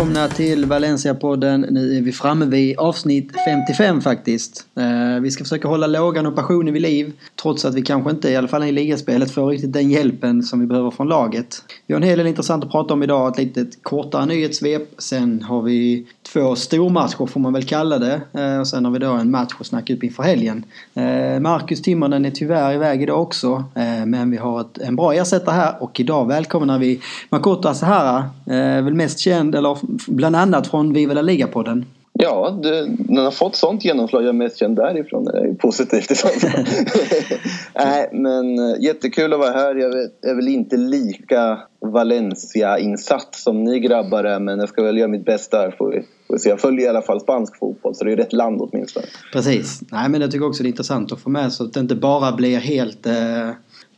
välkomna till Valencia-podden. Nu är vi framme vid avsnitt 55 faktiskt. Eh, Eh, vi ska försöka hålla lågan och passionen vid liv. Trots att vi kanske inte, i alla fall i ligaspelet, får riktigt den hjälpen som vi behöver från laget. Vi har en hel del intressant att prata om idag. Ett litet kortare nyhetssvep. Sen har vi två stormatcher får man väl kalla det. Eh, och sen har vi då en match att snacka upp inför helgen. Eh, Marcus Timmernen är tyvärr iväg idag också. Men vi har ett, en bra ersättare här och idag välkomnar vi Makoto Asahara. Väl mest känd, eller bland annat från Viva La Liga-podden. Ja, du, den har fått sånt genomslag. Jag är mest känd därifrån. Det är positivt i så fall. Nej, men eh, jättekul att vara här. Jag är väl inte lika Valencia-insatt som ni grabbar är men jag ska väl göra mitt bästa här. Får vi, får vi se. Jag följer i alla fall spansk fotboll så det är rätt land åtminstone. Precis. Nej, men jag tycker också det är intressant att få med så att det inte bara blir helt eh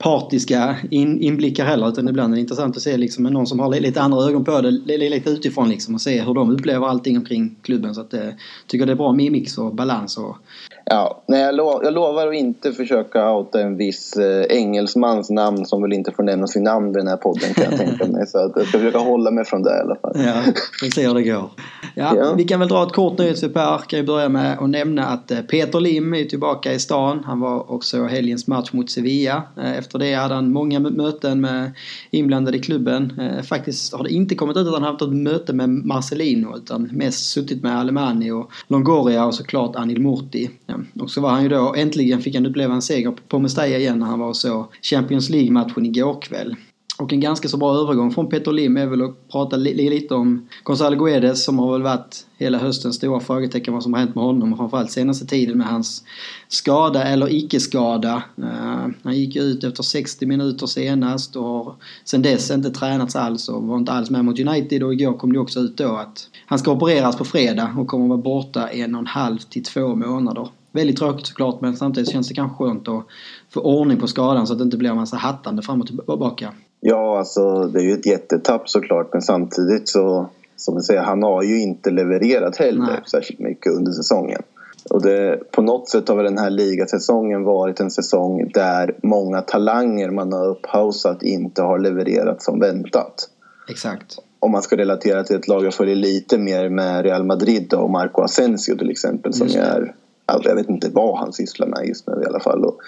partiska in, inblickar heller utan ibland är det intressant att se liksom någon som har lite andra ögon på det lite utifrån liksom och se hur de upplever allting omkring klubben. Så att det eh, tycker det är bra mix och balans. Och... Ja, nej, jag, lo jag lovar att inte försöka outa en viss eh, engelsmans namn som väl inte får nämna sin namn i den här podden kan jag tänka mig. Så att jag ska försöka hålla mig från det i alla fall. Ja, vi ser hur det går. Ja, ja. Vi kan väl dra ett kort nyhetssvep här. Kan ju börja med att nämna att eh, Peter Lim är tillbaka i stan. Han var också helgens match mot Sevilla. Eh, efter det hade han många möten med inblandade i klubben. Eh, faktiskt har det inte kommit ut att han haft ett möte med Marcelino utan mest suttit med Alemani och Longoria och såklart Anil Murti. Och så var han ju då, äntligen fick han uppleva en seger på Mestalla igen när han var så Champions League-matchen igår kväll. Och en ganska så bra övergång från Peter Lim är väl att prata li lite om Gonzalo Guedes som har väl varit hela höstens stora frågetecken vad som har hänt med honom och framförallt senaste tiden med hans skada eller icke-skada. Uh, han gick ut efter 60 minuter senast och har sen dess inte tränats alls och var inte alls med mot United och igår kom det också ut då att han ska opereras på fredag och kommer vara borta en och en halv till två månader. Väldigt tråkigt såklart men samtidigt känns det kanske skönt att få ordning på skadan så att det inte blir en massa hattande fram och tillbaka. Ja, alltså det är ju ett jättetapp såklart men samtidigt så som du säger, han har ju inte levererat heller Nej. särskilt mycket under säsongen. Och det, på något sätt har väl den här ligasäsongen varit en säsong där många talanger man har upphausat inte har levererat som väntat. Exakt. Om man ska relatera till ett lag jag följer lite mer med Real Madrid och Marco Asensio till exempel som är jag vet inte vad han sysslar med just nu i alla fall. Och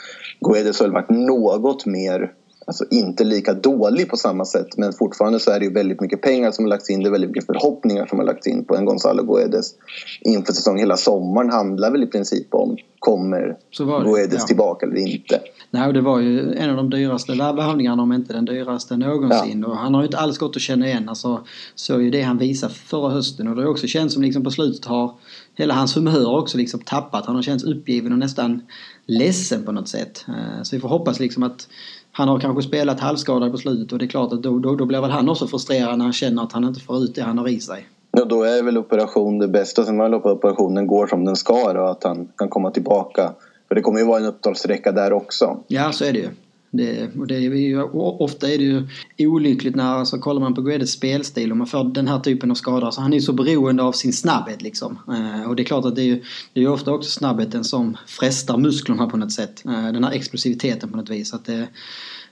Guedes har varit något mer alltså inte lika dålig på samma sätt men fortfarande så är det ju väldigt mycket pengar som har lagts in. Det är väldigt mycket förhoppningar som har lagts in på en Gonzalo Guedes inför säsongen. Hela sommaren handlar väl i princip om kommer Guedes ja. tillbaka eller inte. Nej, det var ju en av de dyraste värvningarna om inte den dyraste någonsin. Ja. Och han har ju inte alls gått att känna igen. Alltså, så ju det han visade förra hösten och det har också känts som liksom på slutet har hela hans humör också liksom tappat. Han har känts uppgiven och nästan ledsen på något sätt. Eh, så vi får hoppas liksom att han har kanske spelat halvskadad på slutet och det är klart att då, då, då blir väl han också frustrerad när han känner att han inte får ut det han har i sig. Ja, då är väl operation det bästa. Sen väl operationen går som den ska då, att han kan komma tillbaka. För det kommer ju vara en uppdragssträcka där också. Ja, så är det ju. Det, och det är ju, ofta är det ju olyckligt när, alltså, kollar man på Guedes spelstil och man får den här typen av skador. Alltså, han är ju så beroende av sin snabbhet liksom. Eh, och det är klart att det är ju det är ofta också snabbheten som frestar musklerna på något sätt. Eh, den här explosiviteten på något vis. Att det,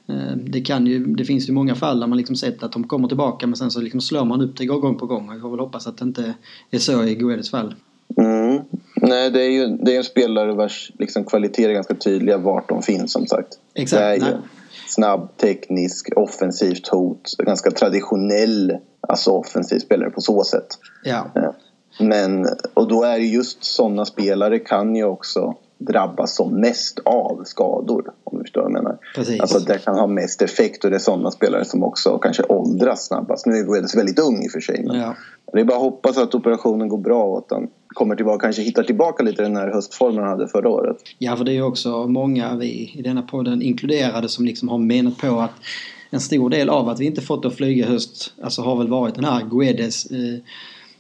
eh, det, kan ju, det finns ju många fall där man liksom sett att de kommer tillbaka men sen så liksom slår man upp det gång på gång. Vi får väl hoppas att det inte är så i Guedes fall. Mm. Nej, det är ju det är en spelare vars liksom, kvaliteter är ganska tydliga vart de finns som sagt. Exakt. Det är ju snabb, teknisk, offensivt hot. Ganska traditionell alltså offensiv spelare på så sätt. Ja. Men, och då är det just sådana spelare kan ju också drabbas som mest av skador. Om du förstår vad jag menar. Precis. Alltså det kan ha mest effekt och det är sådana spelare som också kanske åldras snabbast. Nu är Guedes väldigt ung i och för sig. Men ja. Det är bara att hoppas att operationen går bra och att han kommer tillbaka, kanske hittar tillbaka lite den här höstformen han hade förra året. Ja, för det är ju också många vi i denna podden inkluderade som liksom har menat på att en stor del av att vi inte fått att flyga höst alltså har väl varit den här Guedes eh,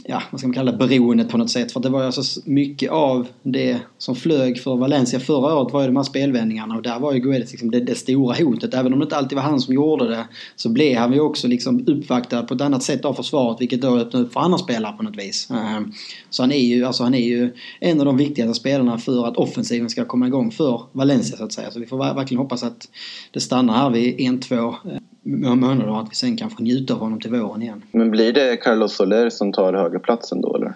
ja, vad ska man kalla det, beroendet på något sätt. För det var ju alltså mycket av det som flög för Valencia förra året var ju de här spelvändningarna och där var ju Guedes liksom det, det, stora hotet. Även om det inte alltid var han som gjorde det så blev han ju också liksom uppvaktad på ett annat sätt av försvaret vilket då öppnade upp för andra spelare på något vis. Ehm, så han är ju, alltså han är ju en av de viktigaste spelarna för att offensiven ska komma igång för Valencia så att säga. Så vi får verkligen hoppas att det stannar här vid 1-2 månader att vi sen kan få njuta av honom till våren igen. Men blir det Carlos Soler som tar högerplatsen då eller?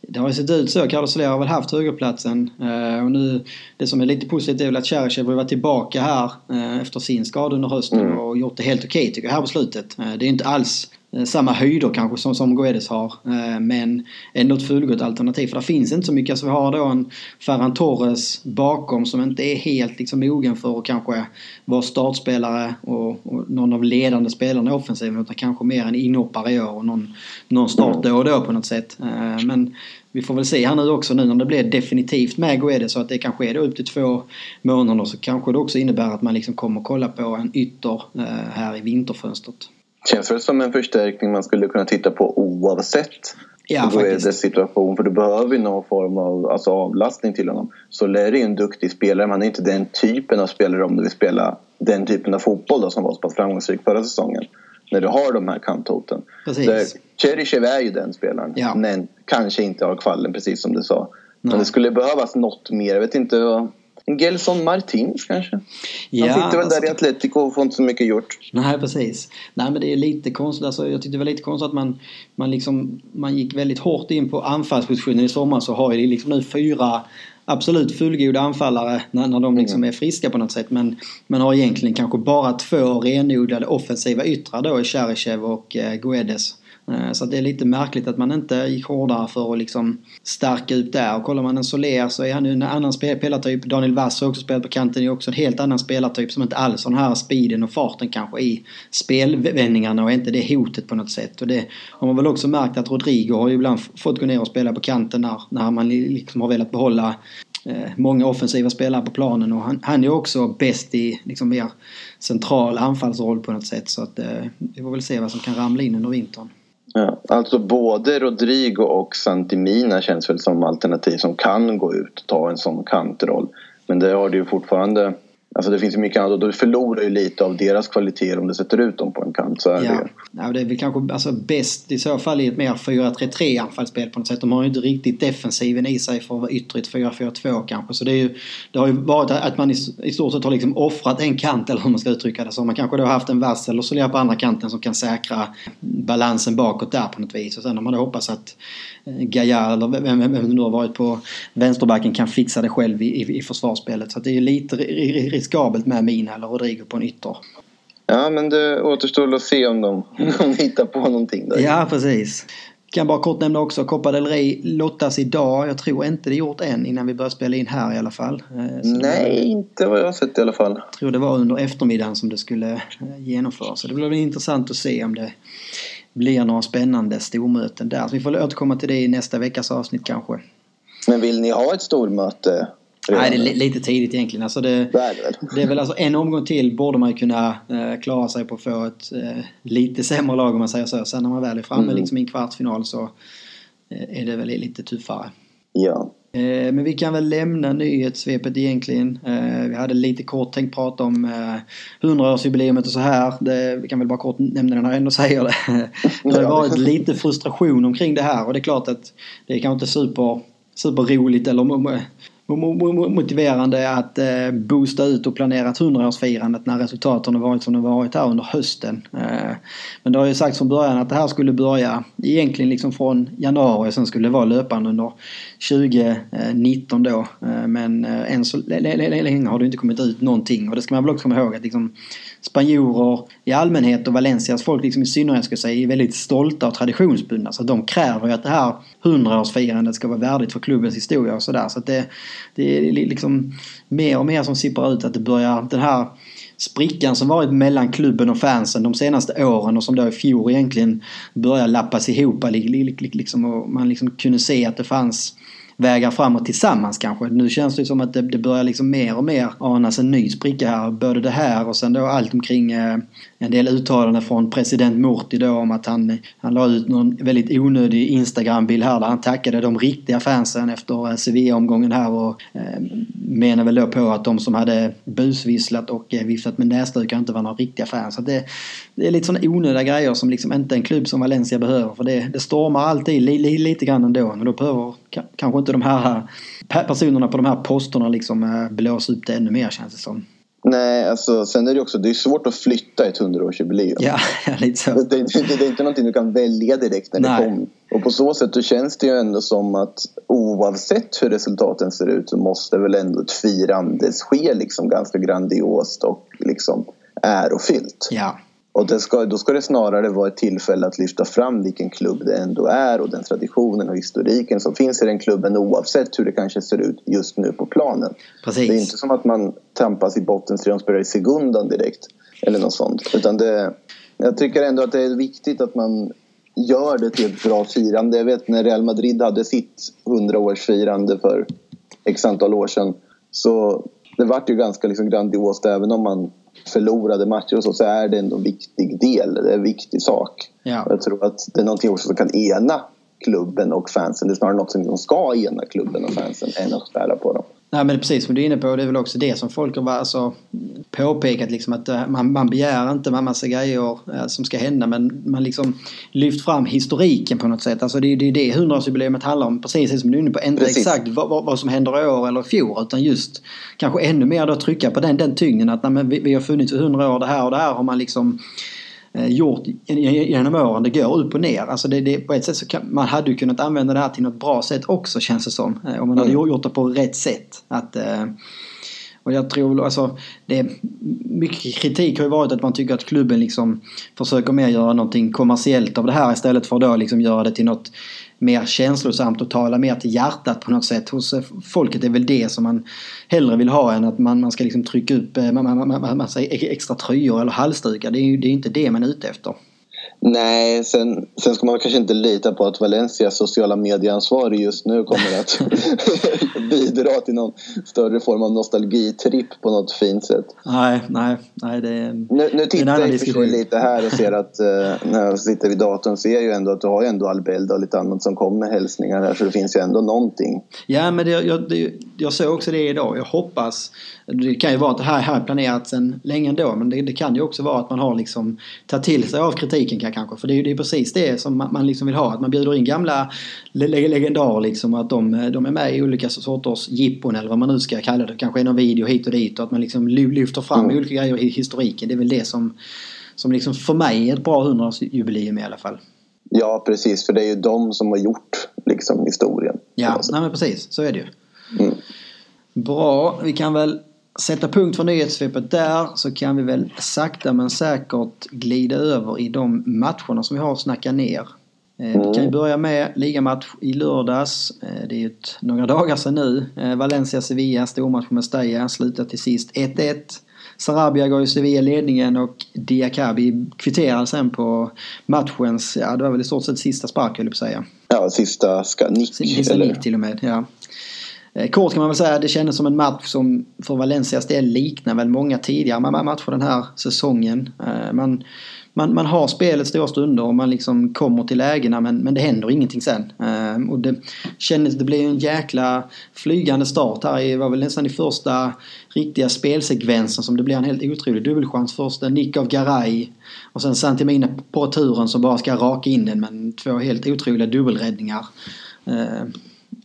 Det har ju sett ut så. Carlos Soler har väl haft högerplatsen. Eh, och nu, det som är lite positivt är väl att Cheryshev har varit tillbaka här eh, efter sin skada under hösten mm. och gjort det helt okej okay, tycker jag här på slutet. Eh, det är inte alls Eh, samma höjder kanske som, som Guedes har. Eh, men ändå ett fullgott alternativ. För det finns inte så mycket. Alltså vi har då en Ferran Torres bakom som inte är helt liksom mogen för att kanske vara startspelare och, och någon av ledande spelarna i offensiven. Utan kanske mer en inhoppare i år och någon, någon start då och då på något sätt. Eh, men vi får väl se här nu också nu när det blir definitivt med Guedes så att det kanske är upp till två månader så kanske det också innebär att man liksom kommer kolla på en ytter här i vinterfönstret. Känns det som en förstärkning man skulle kunna titta på oavsett ja, Guedes situation? För du behöver någon form av alltså, avlastning till honom. Så Larry är en duktig spelare men han är inte den typen av spelare om du vill spela den typen av fotboll då, som var så pass framgångsrik förra säsongen. När du har de här kanthoten. Cheryshev är ju den spelaren. Ja. Men kanske inte har kvallen precis som du sa. Nej. Men det skulle behövas något mer. Jag vet inte vad Gelson Martins kanske? Ja, han sitter väl där i alltså- Atletico och får inte så mycket gjort. Nej, precis. Nej, men det är lite konstigt. Alltså, jag tyckte det var lite konstigt att man, man, liksom, man gick väldigt hårt in på anfallspositionen i sommar så har ju liksom nu fyra absolut fullgoda anfallare när, när de liksom mm. är friska på något sätt. Men man har egentligen kanske bara två renodlade offensiva yttrar då i Cheryshev och eh, Guedes. Eh, så det är lite märkligt att man inte gick hårdare för att liksom stärka ut där. Och kollar man en Soler så är han ju en annan spelartyp. Daniel Wass har också spelat på kanten. är också en helt annan spelartyp som inte alls har den här speeden och farten kanske i spelvändningarna och inte det hotet på något sätt. Och det har man väl också märkt att Rodrigo har ju ibland fått gå ner och spela på kanten när, när man liksom har velat behålla eh, många offensiva spelare på planen och han, han är också bäst i liksom mer central anfallsroll på något sätt så att eh, vi får väl se vad som kan ramla in under vintern. Ja, alltså både Rodrigo och Santimina känns väl som alternativ som kan gå ut och ta en sån kantroll. Men det har du ju fortfarande Alltså det finns ju mycket annat och du förlorar ju lite av deras kvaliteter om du sätter ut dem på en kant. Så är ja. det ja, det är väl kanske alltså bäst i så fall i ett mer 4-3-3 anfallsspel på något sätt. De har ju inte riktigt defensiven i sig för att vara yttre 4-4-2 kanske. Så det, är ju, det har ju varit att man i, i stort sett har liksom offrat en kant eller hur man ska uttrycka det. Så man kanske då haft en vass eller Soler på andra kanten som kan säkra balansen bakåt där på något vis. Och sen har man då hoppats att Gaia eller vem, vem, vem nu har varit på vänsterbacken kan fixa det själv i, i, i försvarsspelet. Så det är lite riskabelt med Mina eller Rodrigo på en ytter. Ja, men det återstår att se om de, om de hittar på någonting där. Ja, precis. Kan bara kort nämna också Copa del Rey lottas idag. Jag tror inte det är gjort än innan vi börjar spela in här i alla fall. Eh, så Nej, var, inte vad jag har sett i alla fall. Jag tror det var under eftermiddagen som det skulle eh, genomföras. Så det blir intressant att se om det blir några spännande stormöten där. Så vi får återkomma till det i nästa veckas avsnitt kanske. Men vill ni ha ett stormöte Nej, det är lite tidigt egentligen. Alltså det, det, är det. det är väl alltså en omgång till borde man ju kunna eh, klara sig på att få ett eh, lite sämre lag om man säger så. Sen när man väl är framme mm. liksom i en kvartsfinal så eh, är det väl lite tuffare. Ja. Eh, men vi kan väl lämna nyhetssvepet egentligen. Eh, vi hade lite kort tänkt prata om 100-årsjubileet och så här. Det, vi kan väl bara kort nämna det när jag ändå säger det. Det har varit lite frustration omkring det här och det är klart att det är kanske inte super superroligt eller motiverande att eh, boosta ut och planera 100-årsfirandet när resultaten har varit som de varit här under hösten. Eh, men det har ju sagts från början att det här skulle börja egentligen liksom från januari och sen skulle det vara löpande under 2019 då. Eh, men eh, än så länge har det inte kommit ut någonting och det ska man väl också komma ihåg att liksom spanjorer i allmänhet och Valencias folk liksom i synnerhet ska säga är väldigt stolta och traditionsbundna. Så de kräver ju att det här hundraårsfirandet ska vara värdigt för klubbens historia och sådär. Så att det, det är liksom mer och mer som sipprar ut att det börjar den här sprickan som varit mellan klubben och fansen de senaste åren och som då i fjol egentligen började lappas ihop. Liksom, och man liksom kunde se att det fanns vägar framåt tillsammans kanske. Nu känns det som att det, det börjar liksom mer och mer anas en ny spricka här. Både det här och sen då allt omkring eh, en del uttalanden från president Murti då om att han, han la ut någon väldigt onödig Instagram-bild här där han tackade de riktiga fansen efter eh, Sevilla-omgången här och eh, menar väl då på att de som hade busvisslat och eh, viftat med näsdukar inte var några riktiga fans. Så det, det är lite sådana onödiga grejer som liksom inte en klubb som Valencia behöver för det, det stormar alltid li, li, lite grann ändå. Men då behöver kanske inte de här personerna på de här posterna liksom eh, blåsa upp det ännu mer känns det som. Nej, alltså sen är det också det är svårt att flytta ett hundraårsjubileum. Ja, lite så. Det, det, det, är inte någonting du kan välja direkt när Nej. det kommer. Och på så sätt så känns det ju ändå som att oavsett hur resultaten ser ut så måste väl ändå ett firande ske liksom ganska grandiost och liksom ärofyllt. Ja, Och det ska, då ska det snarare vara ett tillfälle att lyfta fram vilken klubb det ändå är och den traditionen och historiken som finns i den klubben oavsett hur det kanske ser ut just nu på planen. precis. Det är inte som att man tampas i botten så de spelar i segundan direkt eller något sånt. Utan det, jag tycker ändå att det är viktigt att man gör det till ett bra firande. Jag vet när Real Madrid hade sitt 100-årsfirande för x antal år sedan så det vart ju ganska liksom grandiost även om man förlorade matcher och så, så är det ändå en viktig del. Det är en viktig sak. Ja. Jag tror att det är någonting också som kan ena klubben och fansen. Det är snarare något som ska ena klubben och fansen än att skära på dem. Nej men precis som du är inne på, det är väl också det som folk har alltså, påpekat liksom att eh, man, man begär inte en massa grejer eh, som ska hända men man liksom lyft fram historiken på något sätt. Alltså det är det, är det 100-årsjubileet handlar om, precis som du är inne på. Inte Precis. exakt vad, vad, vad som händer i år eller i fjol utan just kanske ännu mer då trycka på den, den tyngden att nej, vi, vi har funnits i 100 år, det här och det här har man liksom gjort genom åren. Det går upp och ner. Alltså det, det, på ett sätt så kan, man hade ju kunnat använda det här till något bra sätt också känns det som. Eh, Om man hade Mm. gjort det på rätt sätt. Att, eh, och jag tror alltså, det, mycket kritik har ju varit att man tycker att klubben liksom försöker mer göra någonting kommersiellt av det här istället för då liksom göra det till något mer känslosamt och tala mer till hjärtat på något sätt. Hos eh, folket Det är väl det som man hellre vill ha än att man, man ska liksom trycka upp eh, man, man, man, man, massa extra tröjor eller halsdukar. Det är ju det är inte det man är ute efter. Nej, sen, sen ska man kanske inte lita på att Valencias sociala medieansvarig just nu kommer att bidra till någon större form av nostalgitripp på något fint sätt. Nej, nej, nej det är... Nu, nu en tittar jag för lite här och ser att eh, när jag sitter vid datorn ser jag ju ändå att du har ju ändå Albelda och lite annat som kommer hälsningar här så det finns ju ändå någonting. Ja, men det, jag, det, jag såg också det idag. Jag hoppas... Det kan ju vara att det här, här är planerat sedan länge ändå. Men det, det kan ju också vara att man har liksom tagit till sig av kritiken kan- kanske. För det det är precis det som man, man liksom vill ha. Att man bjuder in gamla le, le- legendarer liksom. Och att de, de är med i olika sorters jippon eller vad man nu ska kalla det. Kanske någon video hit och dit. Och att man liksom ly- lyfter fram Mm. olika grejer i historiken. Det är väl det som, som liksom för mig är ett bra 100-årsjubileum i alla fall. Ja, precis, för det är ju de som har gjort liksom historien. Ja, nej men precis. Så är det ju. Mm. Bra, vi kan väl sätta punkt för nyhetssvepet där så kan vi väl sakta men säkert glida över i de matcherna som vi har att snacka ner. Eh, Vi kan ju börja med ligamatch i lördags. Eh, Det är ju några dagar sedan nu. Eh, Valencia-Sevilla, stormatch på Mestalla, slutar till sist 1-1. Sarabia gav ju Sevilla ledningen och Diakabi kvitterade sen på matchens, ja det var väl i stort sett sista spark höll jag på att säga. Ja, sista ska nick. Sista eller? nick till och med, ja. Eh, kort kan man väl säga, det kändes som en match som för Valencias del liknar väl många tidigare matcher den här säsongen. Eh, man, man, man har spelet stora stunder och man liksom kommer till lägena men, men det händer ingenting sen. Eh, och det kändes, det blev en jäkla flygande start här. Det var väl nästan i första riktiga spelsekvensen som det blev en helt otrolig dubbelchans. Först en nick av Garay och sen Santimina på returen som bara ska raka in den men två helt otroliga dubbelräddningar.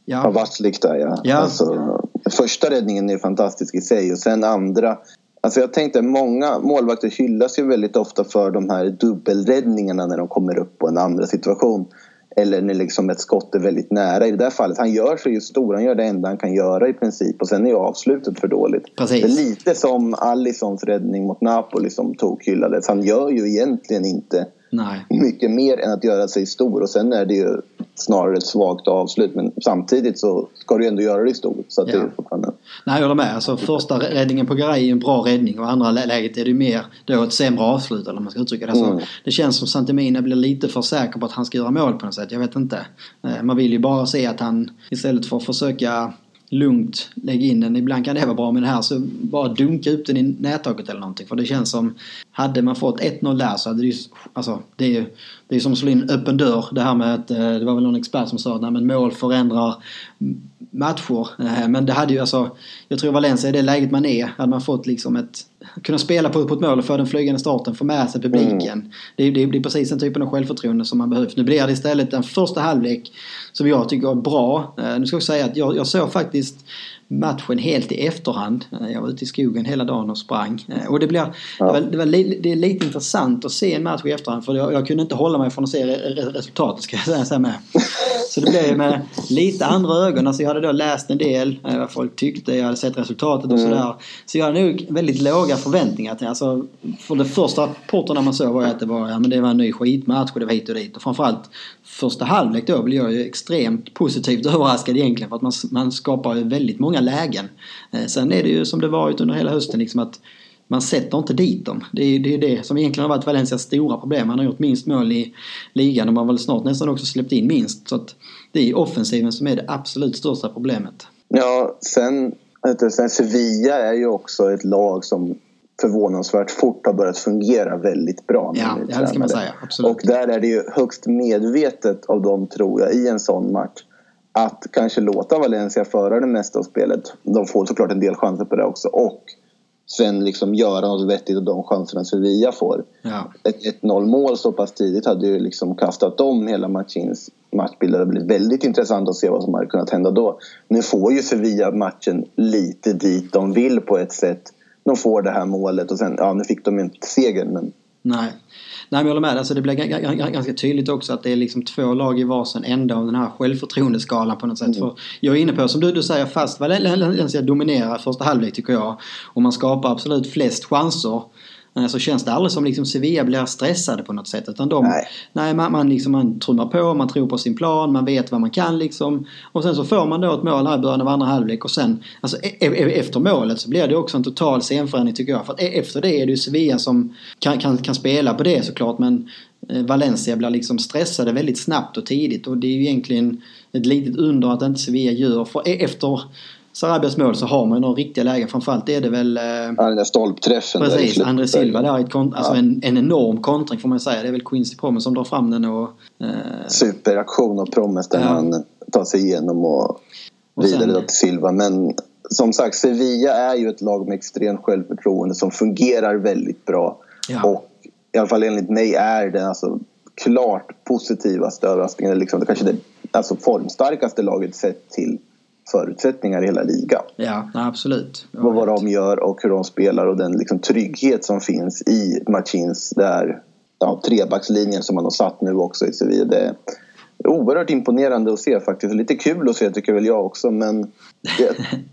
Ja, Ja, Vasslik där ja. Ja. Alltså, första räddningen är fantastisk i sig och sen andra. Alltså jag tänkte många målvakter hyllas ju väldigt ofta för de här dubbelräddningarna när de kommer upp på en andra situation. Eller när liksom ett skott är väldigt nära. I det där fallet, han gör sig ju stor. Han gör det enda han kan göra i princip. Och sen är ju avslutet för dåligt. Precis. Det är lite som Alissons räddning mot Napoli som tokhyllades. Han gör ju egentligen inte nej. mycket mer än att göra sig stor och sen är det ju snarare ett svagt avslut men samtidigt så ska du ändå göra dig stor så att Ja. det fortfarande Nej, jag håller med. Alltså, första räddningen på Garay är en bra räddning och andra lä- läget är det mer då ett sämre avslut eller man ska uttrycka det. Alltså, Mm. Det känns som Santemina blir lite för säker på att han ska göra mål på något sätt. Jag vet inte. Eh, Man vill ju bara se att han istället för att försöka lugnt lägga in den. Ibland kan det vara bra med det här så bara dunka upp den i nättaket eller någonting. För det känns som hade man fått 1-0 där så hade det ju alltså det är ju det är som att slå in öppen dörr. Det här med att eh, det var väl någon expert som sa att nej, men mål förändrar matcher. Eh, Men det hade ju alltså jag tror Valencia i det läget man är hade man fått liksom ett kunna spela på, på ett mål och få den flygande starten, få med sig publiken. Det, är, det, det är precis den typen av självförtroende som man behöver. Nu blir det istället en första halvlek som jag tycker är bra. Eh, Nu ska jag säga att jag, jag såg faktiskt matchen helt i efterhand. Eh, jag var ute i skogen hela dagen och sprang. Eh, och det, blir, ja. det, var, det, var li, det är lite intressant att se en match i efterhand för jag, jag kunde inte hålla mig från att se resultatet ska jag säga med. Så det blev med lite andra ögon. Alltså jag hade då läst en del eh, vad folk tyckte, jag hade sett resultatet och mm. sådär. Så jag hade nog väldigt låga förväntningar. Till, alltså, för de första rapporterna man såg var att det var, ja, men det var en ny skitmatch och det var hit och dit. Och framförallt första halvlek då blev jag ju extremt positivt överraskad egentligen för att man, man skapar ju väldigt många lägen. Eh, sen är det ju som det varit under hela hösten liksom att man sätter inte dit dem. Det är det, är det som egentligen har varit Valencias stora problem. Han har gjort minst mål i ligan och man har väl snart nästan också släppt in minst. Så att det är offensiven som är det absolut största problemet. Ja, sen, sen Sevilla är ju också ett lag som förvånansvärt fort har börjat fungera väldigt bra. Ja, det ska man säga. Absolut. Och där är det ju högst medvetet av dem, tror jag, i en sån match att kanske låta Valencia föra det mesta av spelet. De får såklart en del chanser på det också. Och sen liksom göra något vettigt av de chanserna Sevilla får. Ja. Ett 1-0 mål så pass tidigt hade ju liksom kastat om hela matchins matchbild. Det hade blivit väldigt intressant att se vad som hade kunnat hända då. Nu får ju Sevilla matchen lite dit de vill på ett sätt. De får det här målet och sen, ja nu fick de inte segern men... Nej. Nej men jag håller med. Alltså det blir ganska tydligt också att det är liksom två lag i varsin ände av den här självförtroendeskalan på något sätt. Mm. För jag är inne på, som du, du säger, fast Valencia dominerar första halvlek tycker jag. Och man skapar absolut flest chanser så känns det aldrig som liksom Sevilla blir stressade på något sätt. Utan de, nej. nej man, man, liksom, man trummar på, man tror på sin plan, man vet vad man kan liksom. Och sen så får man då ett mål här i början av andra halvlek och sen alltså, e, e, e, efter målet så blir det också en total scenförändring tycker jag. För att efter det är det ju Sevilla som kan, kan, kan spela på det såklart men eh, Valencia blir liksom stressade väldigt snabbt och tidigt och det är ju egentligen ett litet under att inte Sevilla gör. För efter Sarabias mål så har man ju några riktiga lägen. Framförallt är det väl... Eh, ja, den där stolpträffen. Precis, där André Silva där. Ett kont- alltså en, en enorm kontring får man säga. Det är väl Quincy Promes som drar fram den och... Eh, Superaktion av Promes där ja. man tar sig igenom och, och vidare sen, till Silva. Men som sagt, Sevilla är ju ett lag med extremt självförtroende som fungerar väldigt bra. Ja. Och i alla fall enligt mig är det alltså klart positivaste överraskningen. Liksom, det kanske det alltså formstarkaste laget sett till förutsättningar i hela ligan. Ja, absolut. Vad, vad de gör och hur de spelar och den liksom trygghet som finns i Machins där ja, trebackslinjen som man har satt nu också i Sevilla. Det, oerhört imponerande att se faktiskt. Lite kul att se tycker väl jag också. Men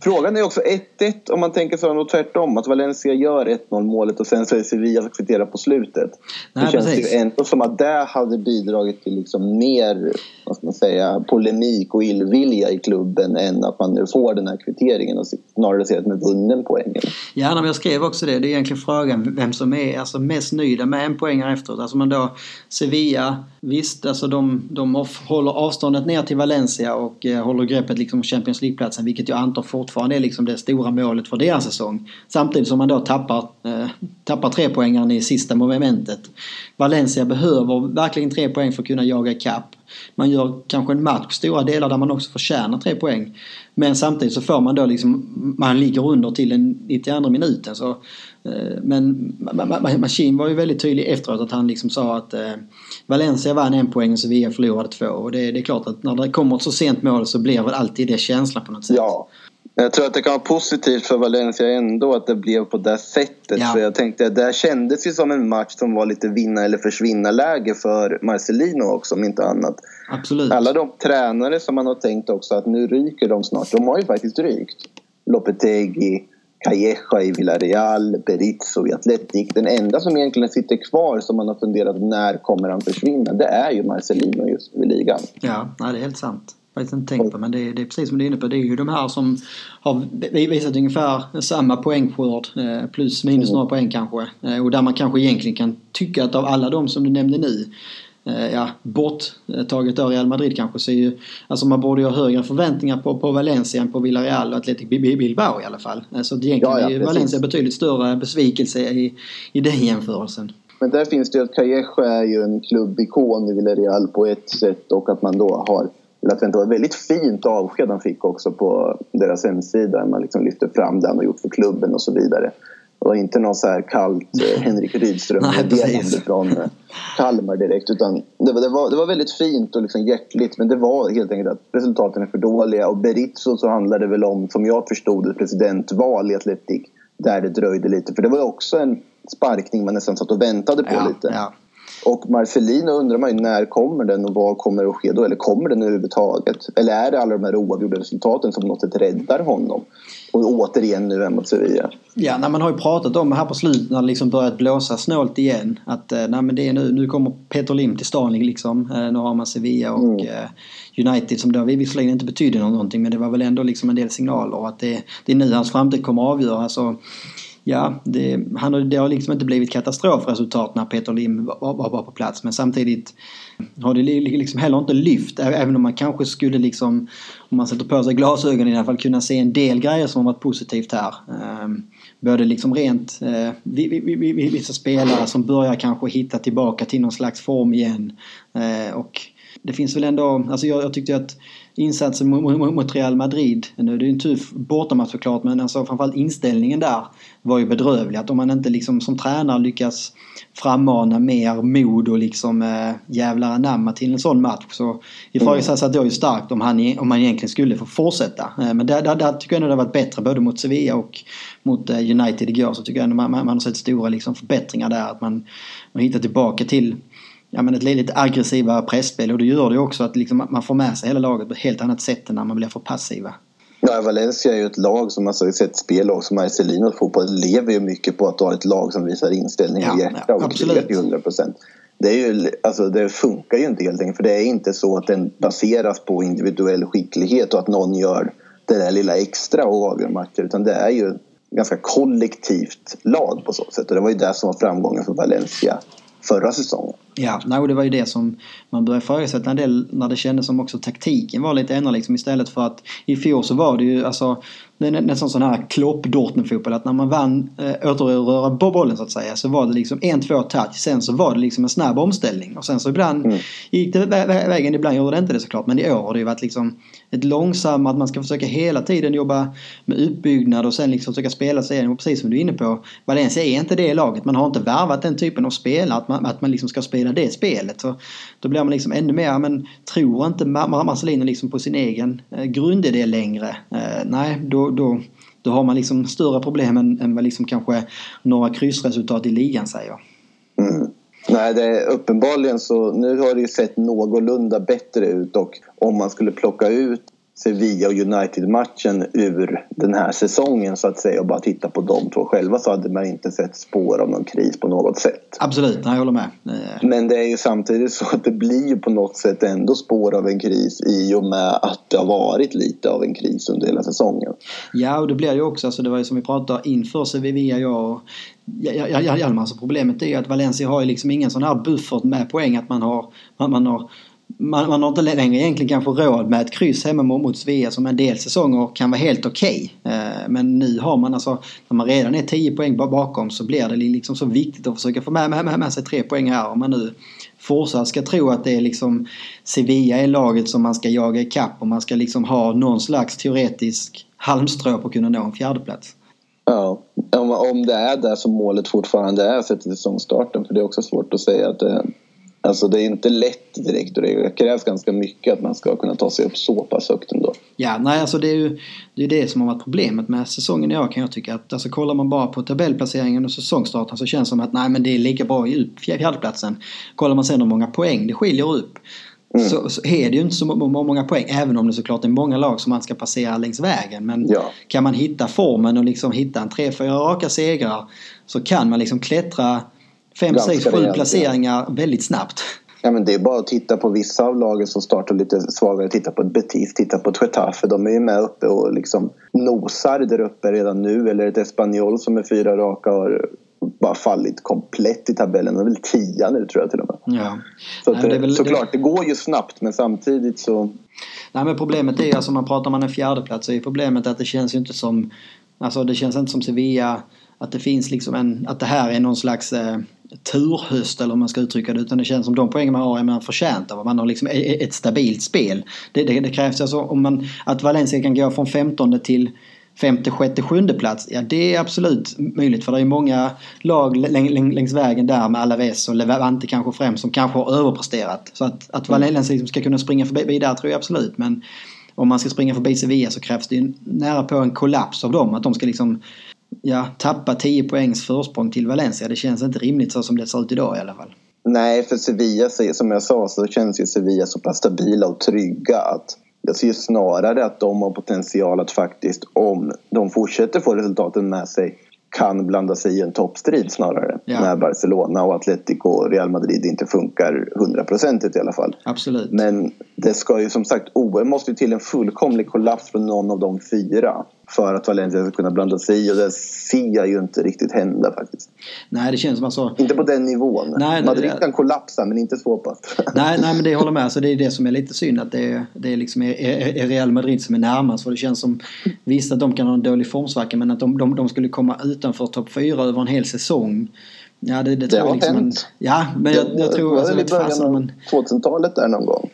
frågan är också 1-1 om man tänker så och tvärtom. Att Valencia gör 1-0 målet och sen så är Sevilla som kvitterar på slutet. Nej, det känns precis. ju ändå som att det hade bidragit till liksom mer vad ska man säga, polemik och illvilja i klubben än att man nu får den här kvitteringen och snarare ser att man vunnen poängen. Ja, men jag skrev också det. Det är egentligen frågan vem som är alltså, mest nöjda med en poäng efteråt. Alltså man då Sevilla, visst alltså de, de håller avståndet ner till Valencia och eh, håller greppet liksom Champions League-platsen vilket jag antar fortfarande är liksom det stora målet för deras säsong. Samtidigt som man då tappar, eh, tappar tre i sista momentet. Valencia behöver verkligen tre poäng för att kunna jaga ikapp. Man gör kanske en match stora delar där man också förtjänar tre poäng. Men samtidigt så får man då liksom, man ligger under till den 92 minuten. Så, men Machine var ju väldigt tydlig efteråt att han liksom sa att eh, Valencia vann en poäng och Sevilla förlorade två. Och det, det är klart att när det kommer ett så sent mål så blir väl alltid det känslan på något sätt. Ja. Jag tror att det kan vara positivt för Valencia ändå att det blev på det sättet. Ja. För jag tänkte att det kändes ju som en match som var lite vinna eller försvinna läge för Marcelino också om inte annat. Absolut. Alla de tränare som man har tänkt också att nu ryker de snart, de har ju faktiskt rykt. Lopetegui, Calleja i Villarreal, Berizzo i Atletic. Den enda som egentligen sitter kvar som man har funderat när kommer han försvinna, det är ju Marcelino just i ligan. Ja, nej, det är helt sant faktiskt inte tänkt på men det är, det är precis som du är inne på. Det är ju de här som har visat ungefär samma poängskörd eh, plus minus mm. några poäng kanske. Eh, och där man kanske egentligen kan tycka att av alla de som du nämnde nu ja, borttaget av Real Madrid kanske så är ju, alltså man borde ju ha högre förväntningar på, på Valencia än på Villarreal och Athletic Bilbao i alla fall. Så egentligen ja, ja, är Valencia betydligt större besvikelse i, i den jämförelsen. Men där finns det ju att Calleja är ju en klubbikon i Villarreal på ett sätt och att man då har att det var ett väldigt fint avsked han fick också på deras hemsida. Man liksom lyfter fram det han har gjort för klubben och så vidare. Det var inte någon så här kallt eh, Henrik Rydström-meddelande från eh, Kalmar direkt. Utan det var, det, var, det var väldigt fint och liksom hjärtligt men det var helt enkelt att resultaten är för dåliga. Och Berizzo så handlade det väl om, som jag förstod ett presidentval i Atletic där det dröjde lite. För det var också en sparkning man nästan satt och väntade på ja, lite. Ja. Och Marcelino undrar man ju när kommer den och vad kommer att ske då? Eller kommer den överhuvudtaget? Eller är det alla de här oavgjorda resultaten som på något sätt räddar honom? Och återigen nu mot Sevilla. Ja, när man har ju pratat om här på slutet när det liksom börjat blåsa snålt igen. Att eh, nej, men det är nu, nu kommer Peter Lim till stan liksom. Eh, nu har man Sevilla och mm. eh, United som då visserligen inte betydde någonting men det var väl ändå liksom en del signaler att det, det är nu hans framtid kommer att avgöras. Alltså, ja, det, han, det har liksom inte blivit katastrofresultat när Peter Lim var, var, var på plats. Men samtidigt har det liksom heller inte lyft. Även om man kanske skulle liksom, om man sätter på sig glasögonen i alla fall, kunna se en del grejer som har varit positivt här. Ehm, både liksom rent eh, vissa spelare som börjar kanske hitta tillbaka till någon slags form igen. Eh, och det finns väl ändå, alltså jag, jag tyckte att insatsen mot, mot Real Madrid, nu är det ju en tuff bortamatch såklart men alltså framförallt inställningen där var ju bedrövlig. Att om man inte liksom som tränare lyckas frammana mer mod och liksom äh, jävlar anamma till en sån match så ifrågasätts mm. ju starkt om han, om han egentligen skulle få fortsätta. Äh, men där, där, där tycker jag ändå det har varit bättre både mot Sevilla och mot äh, United igår så tycker jag ändå man, man, man har sett stora liksom förbättringar där. Att man, man hittar tillbaka till ja, men ett lite aggressiva pressspel och det gör det också att liksom man får med sig hela laget på ett helt annat sätt än när man blir för passiva. Ja, Valencia är ju ett lag som alltså, ett spellag som Marcelinos fotboll lever ju mycket på att ha ett lag som visar inställning och ja, hjärta ja, och krigar till 100 procent. Det, är ju, alltså, det funkar ju inte helt enkelt för det är inte så att den baseras på individuell skicklighet och att någon gör det där lilla extra och avgör matcher utan det är ju ganska kollektivt lag på så sätt. Och det var ju det som var framgången för Valencia förra säsongen. Ja, no, det var ju det som man började ifrågasätta en del när det kändes som också taktiken var lite ändrad liksom istället för att i fjol så var det ju alltså det är nästan sån här klopp fotboll att när man vann äh, återröra bollen så att säga så var det liksom en, två touch. Sen så var det liksom en snabb omställning och sen så ibland mm. gick det vä vägen, ibland gjorde det inte det såklart. Men i år har det ju varit liksom ett långsamt, att man ska försöka hela tiden jobba med utbyggnad och sen liksom försöka spela sig igenom. Precis som du är inne på, Valencia är inte det laget. Man har inte värvat den typen av spelare, att man, att man liksom ska spela det spelet. Så då blir man liksom ännu mer, men tror inte Marcelino liksom på sin egen eh, grundidé längre. Eh, nej, då, då, då har man liksom större problem än, än vad liksom kanske några kryssresultat i ligan säger. Mm. Nej, det är uppenbarligen så. Nu har det ju sett någorlunda bättre ut och om man skulle plocka ut Sevilla och United-matchen ur den här säsongen så att säga och bara titta på de två själva så hade man inte sett spår av någon kris på något sätt. Absolut, jag håller med. Men det är ju samtidigt så att det blir ju på något sätt ändå spår av en kris i och med att det har varit lite av en kris under hela säsongen. Ja, och det blir ju också, alltså det var ju som vi pratade inför Sevilla, jag och Hjalmar, alltså problemet är ju att Valencia har ju liksom ingen sån här buffert med poäng att man har, man, man har man, man har inte längre egentligen kanske råd med ett kryss hemma mot Svea som en del säsonger kan vara helt okej. Okay. Men nu har man alltså, när man redan är 10 poäng bakom så blir det liksom så viktigt att försöka få med, med, med sig 3 poäng här. Om man nu fortsatt ska tro att det är liksom Sevilla är laget som man ska jaga ikapp och man ska liksom ha någon slags teoretisk halmstrå på att kunna nå en fjärdeplats. Ja, om det är det som målet fortfarande är sett till säsongstarten för det är också svårt att säga att det Alltså det är inte lätt direkt och det krävs ganska mycket att man ska kunna ta sig upp så pass högt ändå. Ja, nej alltså det är ju det, är det som har varit problemet med säsongen i år kan jag tycka. Att alltså kollar man bara på tabellplaceringen och säsongstarten så känns det som att nej men det är lika bra i fjärdeplatsen. Kollar man sen hur många poäng det skiljer upp Mm. Så, så, är det ju inte så många poäng. Även om det såklart är många lag som man ska passera längs vägen. Men ja. kan man hitta formen och liksom hitta en tre, fyra raka segrar så kan man liksom klättra fem, sex, sju placeringar väldigt snabbt. Ja, men det är bara att titta på vissa av lagen som startar lite svagare. Titta på ett Betis, titta på Getafe. De är ju med uppe och liksom nosar där uppe redan nu. Eller ett Espanyol som är fyra raka har bara fallit komplett i tabellen. De är väl tia nu tror jag till och med. Ja. Så Nej, det, väl, såklart, det... det går ju snabbt men samtidigt så... Nej men problemet är ju, alltså man pratar om en fjärdeplats så är problemet att det känns ju inte som... Alltså det känns inte som Sevilla att det finns liksom en, att det här är någon slags eh, turhöst eller om man ska uttrycka det. Utan det känns som de poäng man har är man förtjänt av. Man har liksom ett stabilt spel. Det, det, det krävs alltså om man, att Valencia kan gå från 15 till femte, sjätte, sjunde plats. Ja, det är absolut möjligt för det är många lag längs vägen där med Alaves och Levante kanske främst som kanske har överpresterat. Så att, att mm. Valencia liksom ska kunna springa förbi där tror jag absolut. Men om man ska springa förbi Sevilla så krävs det ju nära på en kollaps av dem. Att de ska liksom ja, tappa 10 poängs försprång till Valencia. Det känns inte rimligt så som det ser ut idag i alla fall. Nej, för Sevilla, som jag sa, så känns ju Sevilla så pass stabila och trygga att jag ser snarare att de har potential att faktiskt, om de fortsätter få resultaten med sig, kan blanda sig i en toppstrid snarare. Ja. När Barcelona och Atletico och Real Madrid inte funkar hundraprocentigt i alla fall. Absolut. Men det ska ju som sagt, OM måste ju till en fullkomlig kollaps från någon av de fyra för att Valencia ska kunna blanda sig i och det ser jag ju inte riktigt hända faktiskt. Nej, det känns som alltså... Inte på den nivån. Nej, Madrid kan kollapsa men inte så pass. nej, nej, men det håller med. Alltså, det är det som är lite synd att det är, det är, liksom är, är Real Madrid som är närmast. För det känns som, visst att de kan ha en dålig formsvacka men att de, de, de skulle komma utanför topp 4 över en hel säsong. Ja, det, det, det har jag liksom hänt. En, ja, men jag, jag tror... Det var alltså, i början av 2000-talet där någon gång.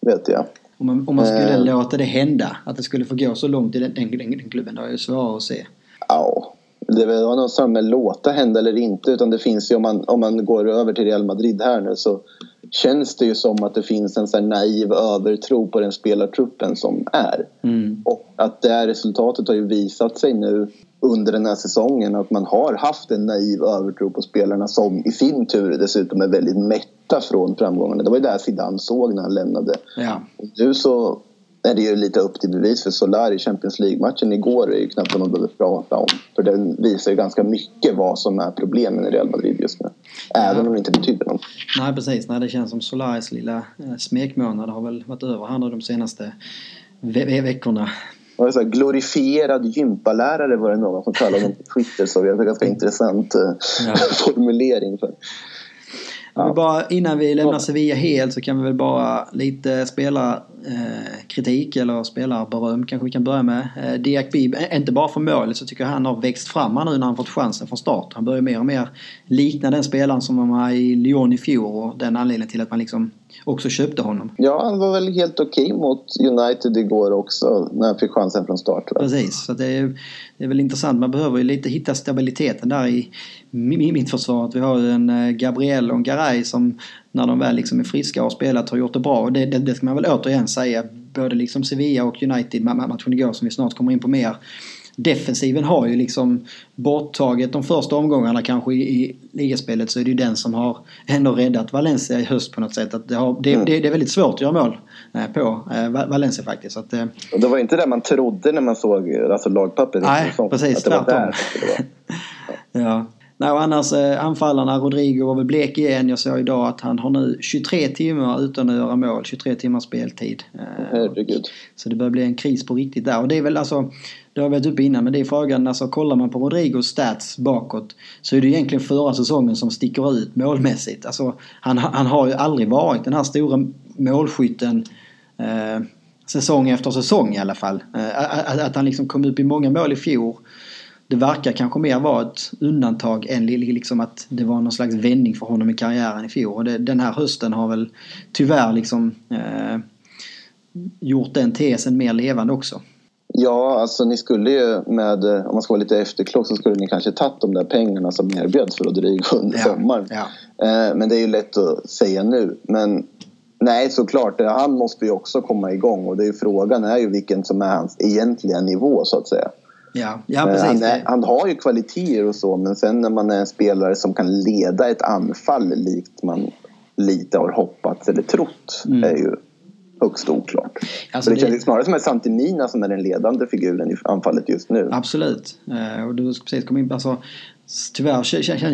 Vet jag. Om man, om man skulle eh. låta det hända, att det skulle få gå så långt i den, den, den, den klubben, det är ju svårare att se. Ja, det var något som med låta hända eller inte utan det finns ju om man, om man går över till Real Madrid här nu så känns det ju som att det finns en sån naiv övertro på den spelartruppen som är. Mm. Och att det här resultatet har ju visat sig nu under den här säsongen att man har haft en naiv övertro på spelarna som i sin tur dessutom är väldigt mätta från framgångarna. Det var ju det Zidane såg när han lämnade. Ja. Nu så är det ju lite upp till bevis för Solar i Champions League-matchen igår är ju knappt vad man behöver prata om. För den visar ju ganska mycket vad som är problemen i Real Madrid just nu. Även ja. om det inte betyder något. Nej precis, Nej, det känns som Solaris lilla eh, smekmånad har väl varit över här nu de senaste ve veckorna. Och så här, glorifierad gympalärare var det någon som kallade honom på Twitter. Så det är en ganska intressant eh, ja. formulering. För. Ja. Bara, innan vi lämnar Sevilla helt så kan vi väl bara lite spela eh, kritik eller spelarberöm kanske vi kan börja med. Eh, Diak Bib, inte bara för målet så tycker jag han har växt fram nu när han fått chansen från start. Han börjar mer och mer likna den spelaren som var i Lyon i fjol och den anledningen till att man liksom också köpte honom. Ja, han var väl helt okej mot United igår också när han fick chansen från start. Precis, så det är, det är väl intressant. Man behöver ju lite hitta stabiliteten där i mittförsvaret. Vi har en eh, Gabriel och en Garay som när de väl liksom är friska och har spelat har gjort det bra. Och det, det, det ska man väl återigen säga. Både liksom Sevilla och United matchen igår som vi snart kommer in på mer defensiven har ju liksom borttaget de första omgångarna kanske i, i ligaspelet så är det ju den som har ändå räddat Valencia i höst på något sätt. Att det, har, det, mm. det, det är väldigt svårt att göra mål eh, på eh, Valencia faktiskt. Att, eh, det var inte det man trodde när man såg alltså, lagpappret. Nej, precis. Tvärtom. ja. Nej, och annars eh, anfallarna, Rodrigo var väl blek igen. Jag såg idag att han har nu 23 timmar utan att göra mål. 23 timmars speltid. Eh, Herregud. Så det börjar bli en kris på riktigt där. Och det är väl alltså, det har vi varit uppe innan, men det är frågan, alltså kollar man på Rodrigos stats bakåt så är det egentligen förra säsongen som sticker ut målmässigt. Alltså, han, han har ju aldrig varit den här stora målskytten eh, säsong efter säsong i alla fall. Eh, att, att han liksom kom upp i många mål i fjol det verkar kanske mer vara ett undantag än liksom att det var någon slags vändning för honom i karriären i fjol. Och det, den här hösten har väl tyvärr liksom eh, gjort den tesen mer levande också. Ja, alltså ni skulle ju med, om man ska vara lite efterklok så skulle ni kanske tagit de där pengarna som erbjöds för Rodrigo under ja, sommaren. Ja. Eh, men det är ju lätt att säga nu. Men nej, såklart, han måste ju också komma igång och det är ju, frågan är ju vilken som är hans egentliga nivå så att säga. Ja, ja precis. Han, är, han, har ju kvaliteter och så men sen när man är en spelare som kan leda ett anfall likt man lite har hoppats eller trott mm. är ju högst oklart. Alltså det, det känns snarare som att Santimina som är den ledande figuren i anfallet just nu. Absolut. Eh, och du precis kom in alltså, Tyvärr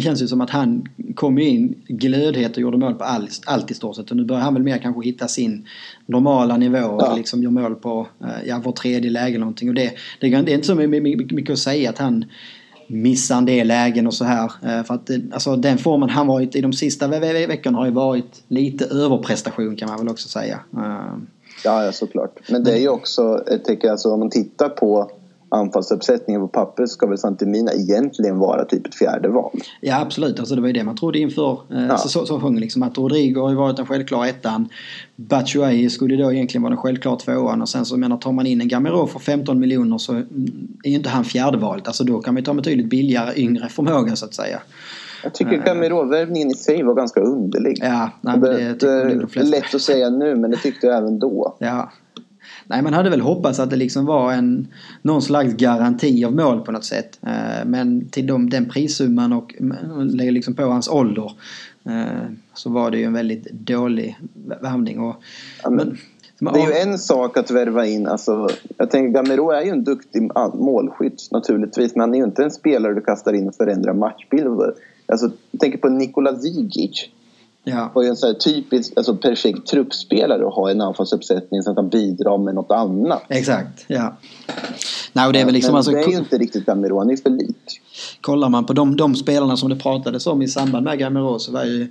känns det som att han kom in glödhet och gjorde mål på allt, allt i stort sett. Och nu börjar han väl mer kanske hitta sin normala nivå och ja. liksom gör mål på eh, ja, var tredje läge eller någonting. Och det, det, är inte så mycket att säga att han missar en del lägen och så här. Eh, för att alltså, den formen han varit i de sista ve veckorna har ju varit lite överprestation kan man väl också säga. Eh, ja, ja såklart. Men det är ju också, jag tycker alltså om man tittar på anfallsuppsättningen på pappret ska väl Santimina egentligen vara typ ett fjärde val. Ja absolut, alltså det var ju det man trodde inför eh, ja. säsongen. Liksom, att Rodrigo har ju varit den självklara ettan. Batshuayi skulle då egentligen vara den självklara tvåan och sen så menar tar man in en Gamero för 15 miljoner så är ju inte han fjärdevalet. Alltså då kan man ta betydligt billigare yngre förmåga så att säga. Jag tycker uh, Gamero-värvningen i sig var ganska underlig. Ja, nej, det, det, det, det är lätt att säga nu men det tyckte jag även då. Ja, Nej, man hade väl hoppats att det liksom var en, någon slags garanti av mål på något sätt. Eh, men till de, den prissumman och lägger liksom på hans ålder eh, så var det ju en väldigt dålig värvning. Och, ja, men, men, det är ju en sak att värva in, alltså, jag tänker Gamero är ju en duktig målskytt naturligtvis men han är ju inte en spelare du kastar in och förändrar matchbilden. Alltså, jag tänker på Nikola Zigic Ja. Och en så här typisk, alltså perfekt truppspelare att ha en anfallsuppsättning så att han bidrar med något annat. Exakt, ja. Nej, det är väl liksom, Men alltså, det är ju inte riktigt Gamero, han är för lik. Kollar man på de, de spelarna som det pratades om i samband med Gamero så var ju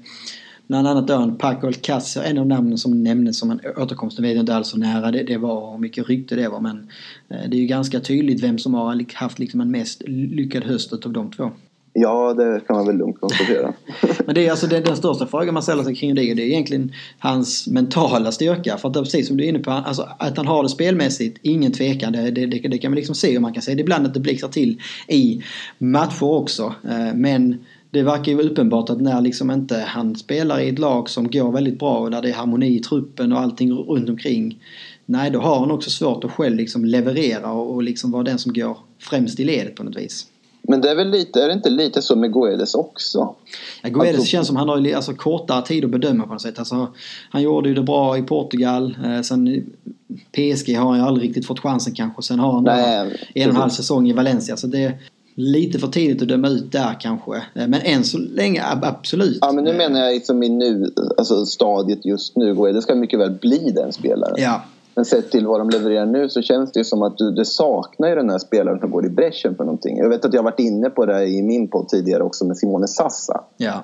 Bland annat en Paco Alcacer, en av namnen som nämndes som en återkomst. Nu vet jag inte alls hur nära det, det var och hur mycket rykte det var men eh, det är ju ganska tydligt vem som har haft liksom en mest lyckad höst av de två. Ja, det kan man väl lugnt konstatera. Men det är alltså den, den största frågan man ställer sig kring det. Det är egentligen hans mentala styrka. För att det är precis som du är inne på, alltså, att han har det spelmässigt, ingen tvekan. Det, det, det, det kan man liksom se och man kan se det ibland att det blixtrar till i matcher också. Eh, men det verkar ju uppenbart att när liksom inte han spelar i ett lag som går väldigt bra och där det är harmoni i truppen och allting runt omkring. Nej, då har han också svårt att själv liksom leverera och liksom vara den som går främst i ledet på något vis. Men det är väl lite, är det inte lite så med Guedes också? Ja, Guedes alltså, känns som han har alltså, kortare tid att bedöma på något sätt. Alltså, han gjorde ju det bra i Portugal. Eh, sen PSG har han ju aldrig riktigt fått chansen kanske. Sen har han Nej, en och en halv säsong i Valencia. Så det är lite för tidigt att döma ut där kanske. Eh, men än så länge absolut. Ja men nu menar jag liksom i nu, alltså stadiet just nu. Guedes ska mycket väl bli den spelaren. Ja. Men sett till vad de levererar nu så känns det som att du, du saknar ju den här spelaren som går i bräschen för någonting. Jag vet att jag varit inne på det i min podd tidigare också med Simone Sassa. Ja.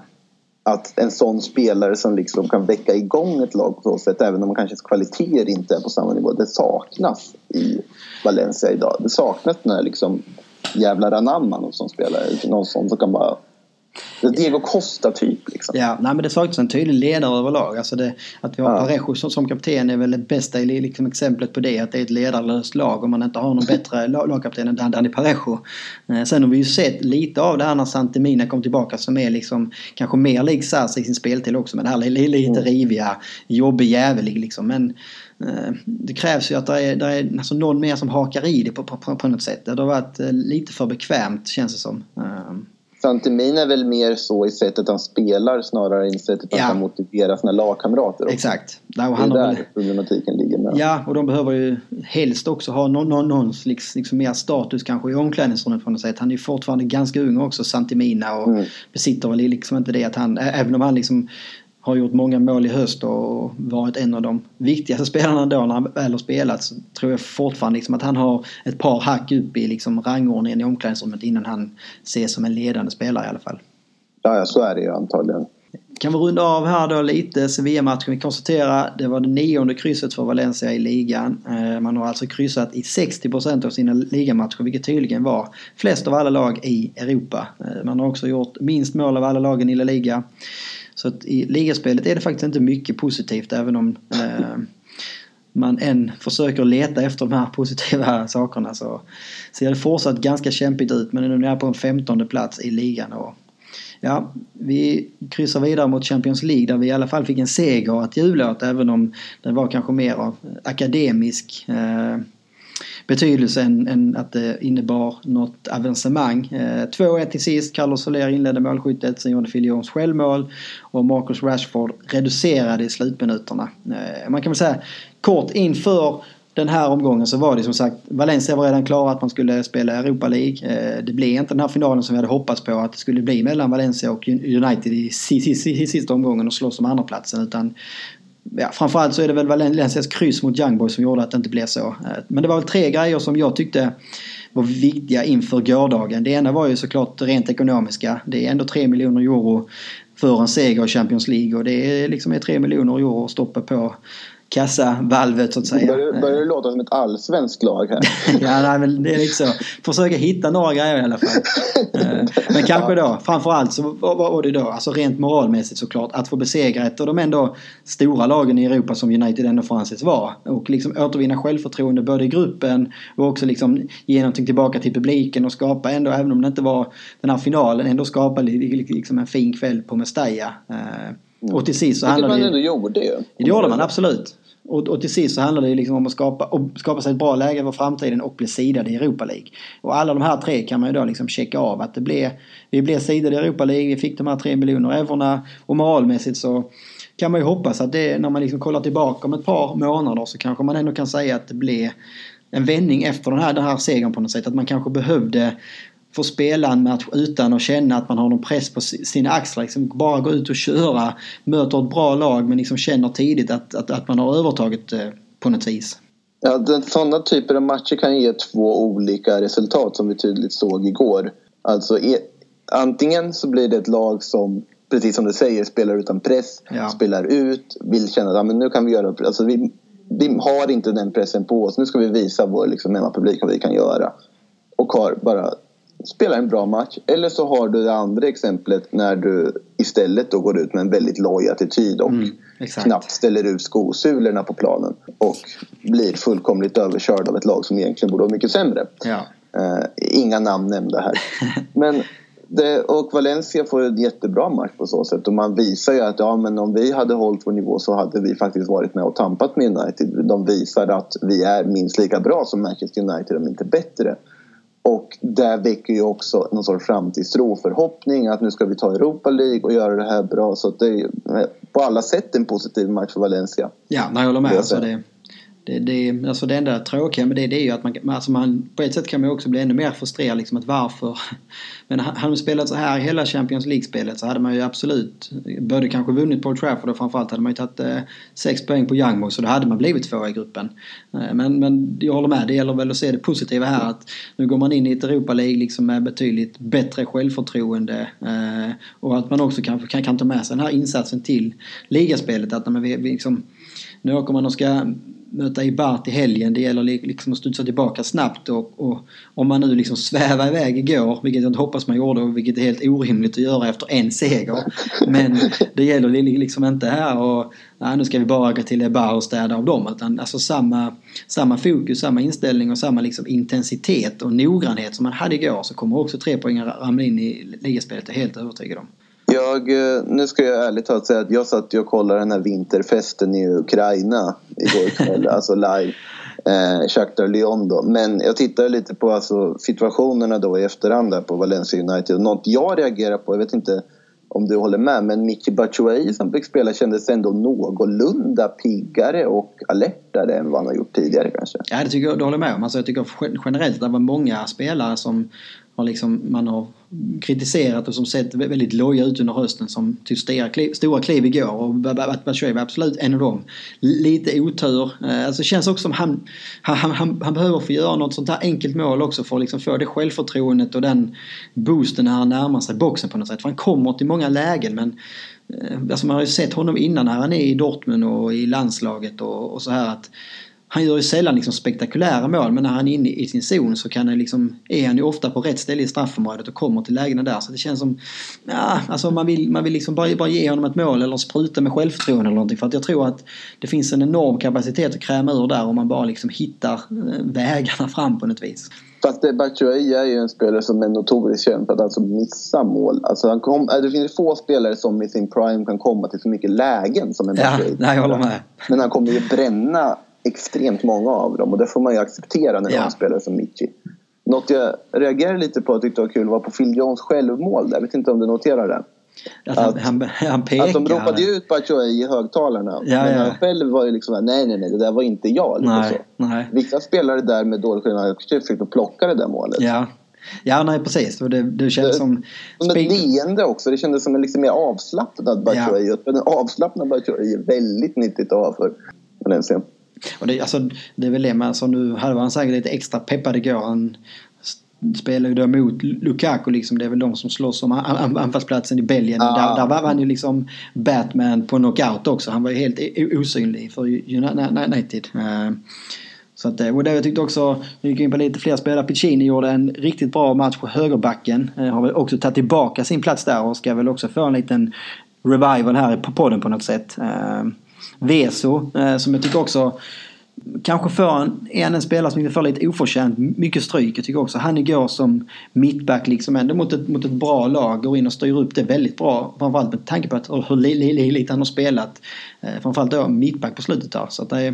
Att en sån spelare som liksom kan väcka igång ett lag på så sätt även om kanske kvaliteter inte är på samma nivå. Det saknas i Valencia idag. Det saknas den här liksom jävla Ranamma någon som spelare. Någon som kan bara det Diego Costa typ. Liksom. Ja, nej, men det saknas en tydlig ledare överlag. Alltså det, att vi har ja. Parejo som, som kapten är väl det bästa liksom, exemplet på det. Att det är ett ledarlöst lag och man inte har någon bättre lagkapten än Dani Parejo. Eh, sen har vi ju sett lite av det här när Santemina kom tillbaka som är liksom kanske mer lik Sars i sin speltid också. Men det här lite mm. riviga, jobbig jävelig liksom. Men eh, det krävs ju att det är, det är alltså någon mer som hakar i det på, på, på något sätt. Det har varit eh, lite för bekvämt känns det som. Santimin är väl mer så i sättet han spelar snarare än i sättet ja. han kan motivera sina lagkamrater. Också. Exakt. det är där väl... problematiken ligger. Med. Ja, och de behöver ju helst också ha någon, någon, någon liksom, liksom mer status kanske i omklädningsrummet på något sätt. Han är ju fortfarande ganska ung också, Santimina, och mm. besitter väl liksom inte det att han, även om han liksom har gjort många mål i höst och varit en av de viktigaste spelarna då när han väl har spelat så tror jag fortfarande liksom att han har ett par hack upp i liksom rangordningen i omklädningsrummet innan han ses som en ledande spelare i alla fall. Ja, så är det ju antagligen. Kan vi runda av här då lite Sevilla-matchen. Vi konstaterar det var det nionde krysset för Valencia i ligan. Eh, man har alltså kryssat i 60% av sina ligamatcher vilket tydligen var flest av alla lag i Europa. Eh, man har också gjort minst mål av alla lagen i La Liga. Så att i ligaspelet är det faktiskt inte mycket positivt även om eh, man än försöker leta efter de här positiva sakerna så ser det fortsatt ganska kämpigt ut men nu är på en femtonde plats i ligan. Och, ja, vi kryssar vidare mot Champions League där vi i alla fall fick en seger att jubla åt även om det var kanske mer av akademisk eh, betydelse än, än att det innebar något avancemang. Eh, 2-1 till sist. Carlos Soler inledde målskyttet. Sen gjorde Filions självmål. Och Marcus Rashford reducerade i slutminuterna. Eh, man kan väl säga kort inför den här omgången så var det som sagt Valencia var redan klara att man skulle spela Europa League. Eh, det blev inte den här finalen som vi hade hoppats på att det skulle bli mellan Valencia och United i sista omgången och slåss om andraplatsen. utan ja, framförallt så är det väl Valencias kryss mot Young Boys som gjorde att det inte blev så. Eh, men det var väl tre grejer som jag tyckte var viktiga inför gårdagen. Det ena var ju såklart rent ekonomiska. Det är ändå 3 miljoner euro för en seger i Champions League och det är liksom 3 miljoner euro att stoppa på kassavalvet så att säga. Börjar, börjar det låta som ett allsvenskt lag här? ja, nej, men det är lite så. Försöka hitta några grejer i alla fall. Eh, men kanske då, framförallt så var det då, alltså rent moralmässigt såklart, att få besegra ett av de ändå stora lagen i Europa som United ändå får anses vara. Och liksom återvinna självförtroende både i gruppen och också liksom ge någonting tillbaka till publiken och skapa ändå, även om det inte var den här finalen, ändå skapa liksom en fin kväll på Mestalla. Eh, och till sist så handlade det... Vilket man ändå gjorde ju. Det gjorde man absolut. Och, och till sist så handlar det liksom om att skapa, och skapa sig ett bra läge för framtiden och bli sidad i Europa League. Och alla de här tre kan man ju då liksom checka av att det blev, vi blev sidade i Europa League, vi fick de här tre miljoner eurona och moralmässigt så kan man ju hoppas att det, när man liksom kollar tillbaka om ett par månader så kanske man ändå kan säga att det blev en vändning efter den här, den här segern på något sätt. Att man kanske behövde få spela en match utan att känna att man har någon press på sina axlar. Liksom bara gå ut och köra, möter ett bra lag men liksom känner tidigt att, att, att man har övertaget eh, på något vis. Ja, den, sådana typer av matcher kan ge två olika resultat som vi tydligt såg igår. Alltså e, antingen så blir det ett lag som precis som du säger spelar utan press, ja. spelar ut, vill känna att ja, men nu kan vi göra alltså vi, vi har inte den pressen på oss. Nu ska vi visa vår liksom, hemmapublik vad vi kan göra. Och har bara spelar en bra match. Eller så har du det andra exemplet när du istället då går ut med en väldigt loj attityd och mm, knappt ställer ut skosulorna på planen. Och blir fullkomligt överkörd av ett lag som egentligen borde vara mycket sämre. Ja. Uh, inga namn nämnda här. Men det, och Valencia får en jättebra match på så sätt och man visar ju att ja, men om vi hade hållit vår nivå så hade vi faktiskt varit med och tampat med United. De visar att vi är minst lika bra som Manchester United, om inte bättre. Och det väcker ju också någon sorts framtidstro och förhoppning att nu ska vi ta Europa League och göra det här bra. Så det är på alla sätt en positiv match för Valencia. Ja, jag håller med. Alltså det, det, det, alltså det enda tråkiga med det, det är ju att man, alltså man på ett sätt kan man också bli ännu mer frustrerad liksom att varför. Men hade man spelat så här hela Champions League-spelet så hade man ju absolut både kanske vunnit Paul Trafford och framförallt hade man ju tagit eh, sex poäng på Young Boys så då hade man blivit tvåa i gruppen. Eh, men, men jag håller med, det gäller väl att se det positiva här att nu går man in i ett Europa League liksom med betydligt bättre självförtroende eh, och att man också kanske kan, kan ta med sig den här insatsen till ligaspelet att när vi, vi liksom, nu åker man och ska möta Ibart i helgen. Det gäller liksom att studsa tillbaka snabbt och, och om man nu liksom svävar iväg igår, vilket jag inte hoppas man gjorde och vilket är helt orimligt att göra efter en seger. Men det gäller liksom inte här och nej, nu ska vi bara gå till Ibar och städa av dem. Utan alltså samma, samma fokus, samma inställning och samma liksom intensitet och noggrannhet som man hade igår så kommer också tre poäng ramla in i ligaspelet, det är helt övertygad om. Jag, eh, nu ska jag ärligt talat säga att jag satt och kollade den här vinterfesten i Ukraina igår kväll, alltså live. Eh, Shakhtar Lyon då. Men jag tittade lite på alltså, situationerna då i efterhand där på Valencia United. Något jag reagerar på, jag vet inte om du håller med, men Micke Batshuayi som fick spela kändes ändå någorlunda piggare och alertare än vad han har gjort tidigare kanske. Ja, det tycker jag du håller med om. Alltså, jag tycker generellt att det var många spelare som har liksom, man har kritiserat och som sett väldigt loja ut under hösten som tog stora kliv, stora kliv igår och Batshuayi var absolut en av dem. Lite otur. Eh, alltså det känns också som han, han, han, han behöver få göra något sånt här enkelt mål också för att liksom få det självförtroendet och den boosten när han närmar sig boxen på något sätt. För han kommer till många lägen men eh, Alltså man har ju sett honom innan när han är i Dortmund och i landslaget och, och så här att han gör ju sällan liksom spektakulära mål men när han är inne i sin zon så kan han liksom, är han ju ofta på rätt ställe i straffområdet och kommer till lägena där. Så det känns som, ja, alltså man vill, man vill liksom bara, bara ge honom ett mål eller spruta med självförtroende eller någonting. För att jag tror att det finns en enorm kapacitet att kräma ur där om man bara liksom hittar eh, vägarna fram på något vis. Fast Batshuayi är ju en spelare som är notoriskt känd för att alltså missa mål. Alltså han kom, äh, det finns få spelare som i sin prime kan komma till så mycket lägen som en Batshuayi. Ja, nej, jag håller med. Men han kommer ju bränna extremt många av dem och det får man ju acceptera när ja. någon spelar som Michi. Något jag reagerade lite på och tyckte var kul var på Phil Jones självmål där. Jag vet inte om du noterar det? Att, han, han, han pekar. Att de ropade ut Batshuayi i högtalarna. Ja, men ja. han själv var ju liksom nej, nej, nej, det där var inte jag. Nej, nej. Vissa spelare där med dålig skillnad försökte plocka det där målet. Ja, Ja, nej precis. Det, det kändes det, som... Som ett leende också. Det kändes som en liksom mer avslappnad Batshuayi. Ja. En avslappnad Batshuayi är väldigt nyttigt att ha för Och det, alltså, det är väl det, men alltså, nu hade han säkert lite extra peppad igår. Han spelar ju då mot Lukaku liksom. Det är väl de som slåss om anfallsplatsen i Belgien. Ah. Där, där var han ju liksom Batman på knockout också. Han var ju helt osynlig för United. Så att, och det jag tyckte också, vi gick in på lite fler spelare. Piccini gjorde en riktigt bra match på högerbacken. Har väl också tagit tillbaka sin plats där och ska väl också få en liten revival här på podden på något sätt. Veso eh, som jag tycker också kanske får en, en, en spelare som inte får lite oförtjänt mycket stryk. Jag tycker också han igår som mittback liksom ändå mot ett, mot ett bra lag går in och styr upp det väldigt bra. Framförallt med tanke på att, hur lite han har spelat. Eh, framförallt då mittback på slutet där. Så att det är,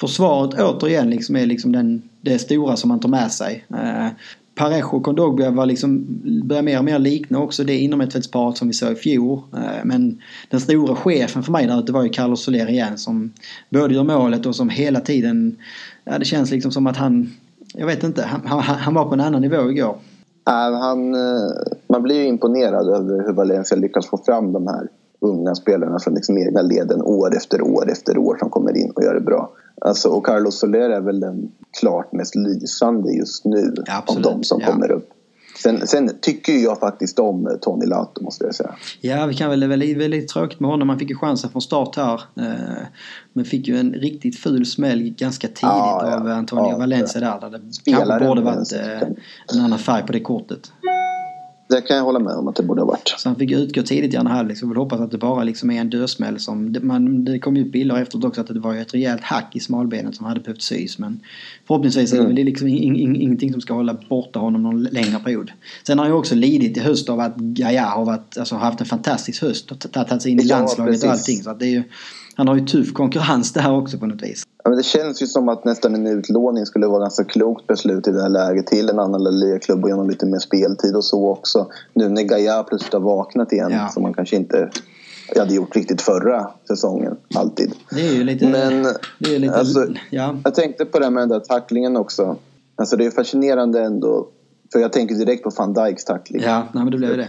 försvaret återigen liksom är liksom den, det stora som man tar med sig. Eh, Parejo och Kondogbia var liksom, börjar mer och mer likna också det inomhutfältsparet som vi såg i fjol. Eh, men den stora chefen för mig där ute var ju Carlos Soler igen som både gör målet och som hela tiden, ja det känns liksom som att han, jag vet inte, han, han, han var på en annan nivå igår. Äh, han, eh, man blir ju imponerad över hur Valencia lyckas få fram de här unga spelarna från liksom egna leden år efter år efter år som kommer in och gör det bra. Alltså, och Carlos Soler är väl den klart mest lysande just nu av de som ja. kommer upp. Sen, sen, tycker jag faktiskt om Tony Lato måste jag säga. Ja, vi kan väl, väldigt, väldigt tråkigt med honom. Han fick ju chansen från start här. Eh, men fick ju en riktigt ful smäll ganska tidigt ja, ja. av Antonio ja, Valencia där. Där det kanske borde varit eh, en annan färg på det kortet. Det kan jag hålla med om att det borde ha varit. Så han fick utgå tidigt i andra halvlek. Så vi vill hoppas att det bara liksom är en dödsmäll. Som, det, man, det kom ut bilder efteråt också att det var ett rejält hack i smalbenet som hade behövt sys. Men förhoppningsvis mm. är det liksom in, in, ingenting som ska hålla borta honom någon längre period. Sen har han ju också lidit i höst av att Gaia har varit, alltså, haft en fantastisk höst och tagit sig in i ja, landslaget precis. och allting. Så det är ju, han har ju tuff konkurrens där också på något vis. Ja, men det känns ju som att nästan en utlåning skulle vara ganska klokt beslut i det här läget till en annan liga-klubb och genom lite mer speltid och så också. Nu när Gaia plötsligt har vaknat igen ja. som man kanske inte hade gjort riktigt förra säsongen alltid. Det är ju lite... Men det är lite, alltså, ja. jag tänkte på det här med den där tacklingen också. Alltså det är fascinerande ändå. För jag tänker direkt på van Dijks tackling. Ja, nej, men det blev det.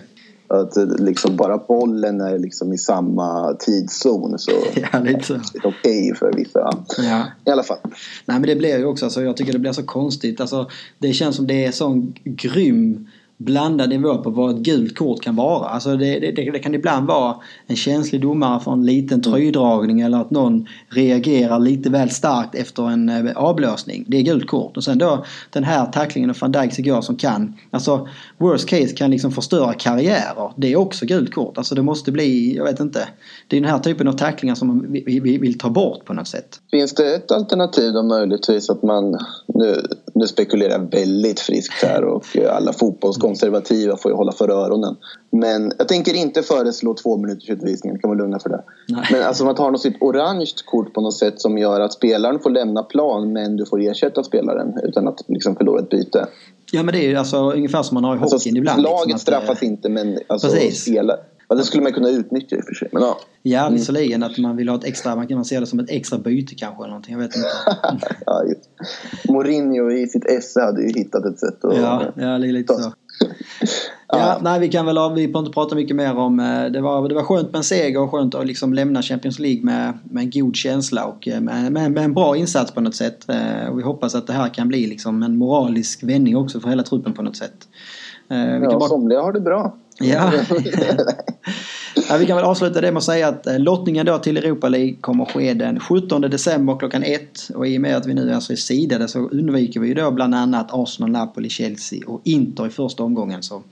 Att liksom bara bollen är liksom i samma tidszon så ja, lite så. är det okej okay för vissa. Ja. I alla fall. Nej men det blir ju också, alltså, jag tycker det blir så konstigt. Alltså, det känns som det är sån grym blandad nivå på vad ett gult kort kan vara. Alltså det, det, det, kan ibland vara en känslig domare för en liten tröjdragning eller att någon reagerar lite väl starkt efter en eh, avblåsning. Det är gult kort. Och sen då den här tacklingen av van Dijks igår som kan, alltså worst case kan liksom förstöra karriärer. Det är också gult kort. Alltså det måste bli, jag vet inte. Det är den här typen av tacklingar som man vill, vill ta bort på något sätt. Finns det ett alternativ då möjligtvis att man, nu, nu spekulerar väldigt friskt här och alla fotbolls konservativa får ju hålla för öronen. Men jag tänker inte föreslå två minuters utvisning, kan vara lugna för det. Nej. Men alltså man tar något sitt orange kort på något sätt som gör att spelaren får lämna plan men du får ersätta spelaren utan att liksom förlora ett byte. Ja men det är ju alltså ungefär som man har i alltså, hockeyn ibland. Laget liksom, straffas att, inte men alltså spela, Ja, det skulle man kunna utnyttja i och för sig. Men, ja, ja mm. visserligen att man vill ha ett extra, man kan se det som ett extra byte kanske eller någonting. Jag vet inte. ja, just. Mourinho i sitt esse hade ju hittat ett sätt att... Ja, ja lite så. Ja, nej, vi kan väl vi behöver inte prata mycket mer om... Eh, det var, det var skönt med en seger och skönt att liksom lämna Champions League med, med en god känsla och eh, med, med, med en bra insats på något sätt. Eh, och vi hoppas att det här kan bli liksom en moralisk vändning också för hela truppen på något sätt. ja, bara... somliga har det bra. Ja. ja. Vi kan väl avsluta det med att säga att lottningen då till Europa League kommer att ske den 17 december klockan 1. Och i och med att vi nu alltså är sidade så undviker vi ju då bland annat Arsenal, Napoli, Chelsea och Inter i första omgången. Så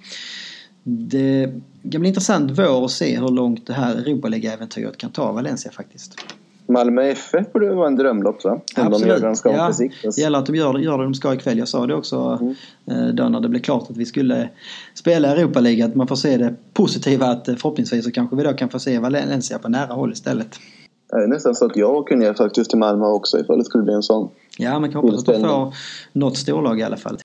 det kan bli intressant vår att se hur långt det här Europa League-äventyret kan ta Valencia faktiskt. Malmö FF borde vara en drömlopp va? Om Absolut. de gör det de ska ja, Det gäller att de gör, gör det de ska ikväll. Jag sa det också mm. Då när det blev klart att vi skulle spela Europa League. Att man får se det positiva att eh, förhoppningsvis så kanske vi då kan få se Valencia på nära håll istället. Det är nästan så att jag kunde faktiskt till Malmö också ifall det skulle bli en sån. Ja, man kan hoppas att de får något storlag i alla fall.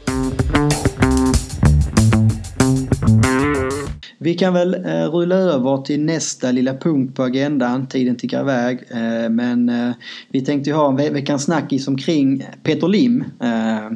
Vi kan väl eh, rulla över till nästa lilla punkt på agendan. Tiden tickar iväg. Eh, men eh, vi tänkte ju ha en ve veckans snackis omkring Peter Lim. Eh,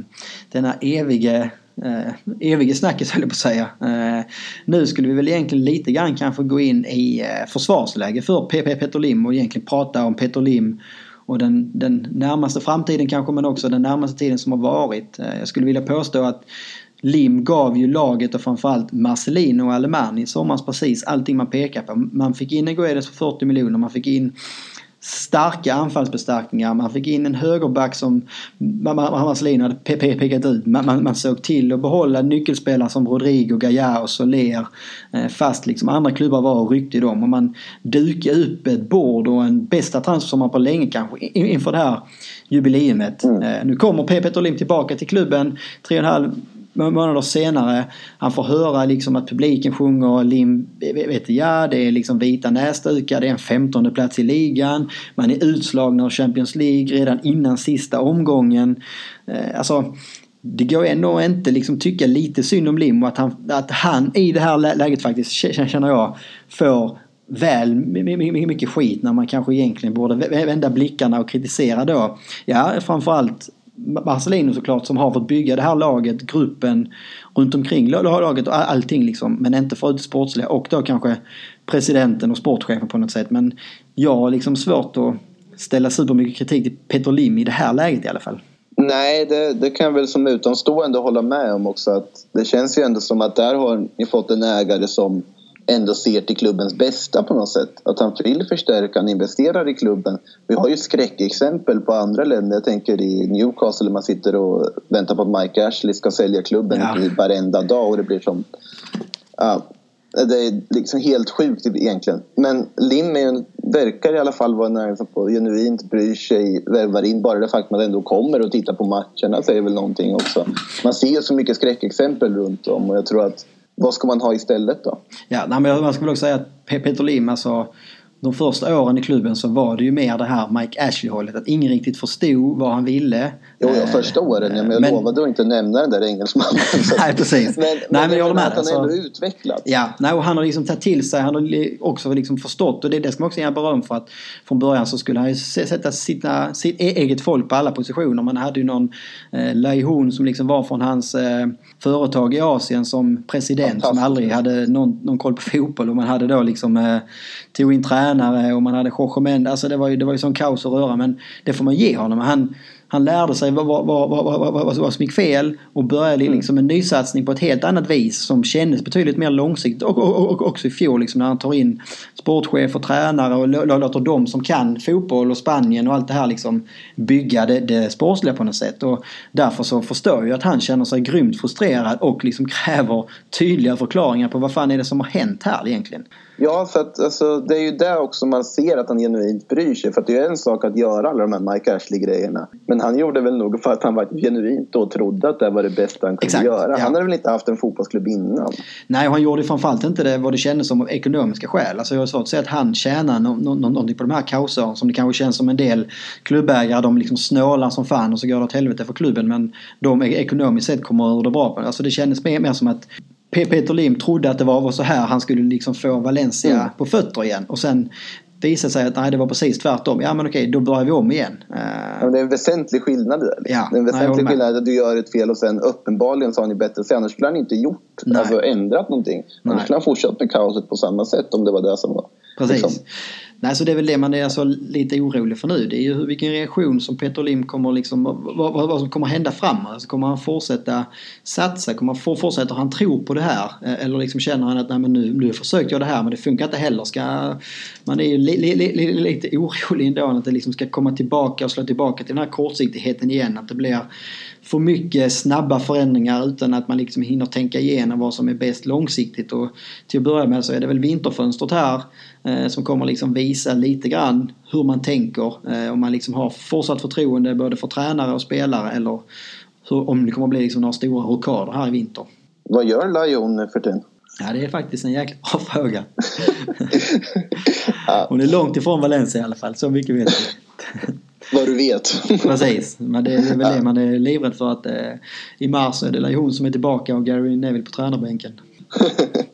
denna evige eh, evige snackis höll jag på att säga. Eh, nu skulle vi väl egentligen lite grann kanske gå in i eh, försvarsläge för PP Peter Lim och egentligen prata om Peter Lim och den, den närmaste framtiden kanske men också den närmaste tiden som har varit. Eh, jag skulle vilja påstå att Lim gav ju laget och framförallt Marcelino och Alemani i somras precis allting man pekar på. Man fick in Guedes för 40 miljoner, man fick in starka anfallsförstärkningar. Man fick in en högerback som Marcelino hade pekat ut. Man, man, man, såg till att behålla nyckelspelare som Rodrigo, Gaia och Soler. Eh, fast liksom andra klubbar var och ryckte i dem. Och man dukade upp ett bord och en bästa transfersommar på länge kanske inför det här jubileumet. Mm. Eh, nu kommer Peter Lim tillbaka till klubben. Tre och en halv månader senare. Han får höra liksom att publiken sjunger Lim, vet ja det är liksom vita näsdukar, det är en femtonde plats i ligan. Man är utslagna av Champions League redan innan sista omgången. Eh, alltså det går ändå inte liksom tycka lite synd om Lim och att han, att han i det här läget faktiskt känner jag får väl mycket skit när man kanske egentligen borde vända blickarna och kritisera då. Ja, framförallt Marcelino såklart som har fått bygga det här laget, gruppen runt omkring laget och allting liksom. Men inte för det sportsliga och då kanske presidenten och sportchefen på något sätt. Men jag har liksom svårt att ställa supermycket kritik till Peter Lim i det här läget i alla fall. Nej, det, det kan jag väl som utomstående hålla med om också. Att det känns ju ändå som att där har ni fått en ägare som ändå ser till klubbens bästa på något sätt. Att han vill förstärka, han investerar i klubben. Vi har ju skräckexempel på andra länder. Jag tänker i Newcastle man sitter och väntar på att Mike Ashley ska sälja klubben ja. varenda dag och det blir som... Ja, det är liksom helt sjukt egentligen. Men Lim är verkar i alla fall vara en som genuint bryr sig, värvar in. Bara det faktum att man ändå kommer och tittar på matcherna säger väl någonting också. Man ser så mycket skräckexempel runt om och jag tror att vad ska man ha istället då? Ja, nej, men man skulle också säga att Peter Lim, alltså de första åren i klubben så var det ju mer det här Mike Ashley-hållet. Att ingen riktigt förstod vad han ville. Jo, ja, första åren. Ja, men jag men, lovade att inte nämna den där engelsmannen. nej, precis. Men, nej, men, men jag håller med. Att han ändå alltså, utvecklats. Ja, nej, och han har liksom tagit till sig. Han har också liksom förstått. Och det, det ska man också ge beröm för att från början så skulle han ju sätta sina, sitt e-, eget folk på alla positioner. Man hade ju någon eh, Lai Hun som liksom var från hans eh, företag i Asien som president som aldrig hade någon, någon koll på fotboll. Och man hade då liksom eh, tog in tränare och man hade Jorge Mendes. Alltså det var ju, det var ju sån kaos att röra men det får man ge honom. Han, han lärde sig vad, vad, vad, vad, vad, vad som gick fel och började liksom en nysatsning på ett helt annat vis som kändes betydligt mer långsiktigt. Och, och, och, och också i fjol liksom när han tar in sportchef och tränare och låter dem som kan fotboll och Spanien och allt det här liksom bygga det, det sportsliga på något sätt. Och därför så förstår jag att han känner sig grymt frustrerad och liksom kräver tydliga förklaringar på vad fan är det som har hänt här egentligen. Ja, för att alltså, det är ju där också man ser att han genuint bryr sig. För att det är en sak att göra alla de här Mike Ashley-grejerna. Men han gjorde väl nog för att han var genuint och trodde att det var det bästa han kunde Exakt, göra. Ja. Han hade väl inte haft en fotbollsklubb innan? Nej, och han gjorde framförallt inte det vad det kändes som av ekonomiska skäl. Alltså jag har svårt att säga att han tjänar no no någonting på de här kaosåren som det kanske känns som en del klubbägare. De liksom snålar som fan och så går det åt helvete för klubben. Men de ekonomiskt sett kommer ur det bra Alltså det kändes mer, mer som att Peter Lim trodde att det var så här han skulle liksom få Valencia mm. på fötter igen. Och sen visade sig att nej, det var precis tvärtom. Ja men okej, då börjar vi om igen. Ja, det är en väsentlig skillnad där. Liksom. Ja, det är en väsentlig nej, skillnad att du gör ett fel och sen uppenbarligen har ni bättre sig. Annars skulle han inte gjort, nej. alltså ändrat någonting. Annars skulle han fortsatt med kaoset på samma sätt om det var det som var. Precis. Liksom. Nej, så det är väl det man är alltså lite orolig för nu. Det är ju vilken reaktion som Peter Lim kommer liksom, vad, vad, vad som kommer hända framåt. Alltså, kommer han fortsätta satsa? Kommer han fortsätta han tror på det här? Eh, eller liksom känner han att nej, men nu, nu försökte jag det här men det funkar inte heller. Ska, man är ju li, li, li, lite orolig ändå att det liksom ska komma tillbaka och slå tillbaka till den här kortsiktigheten igen. Att det blir för mycket snabba förändringar utan att man liksom hinner tänka igenom vad som är bäst långsiktigt. Och till att börja med så är det väl vinterfönstret här som kommer liksom visa lite grann hur man tänker. Eh, om man liksom har fortsatt förtroende både för tränare och spelare eller hur, om det kommer bli liksom några stora rockader här i vinter. Vad gör Lion för tiden? Ja, det är faktiskt en jäkla bra fråga. Hon är långt ifrån Valencia i alla fall, så mycket vet vi. Vad du vet. Precis, men det är väl det man är livrädd för att eh, i mars är det hon som är tillbaka och Gary Neville på tränarbänken.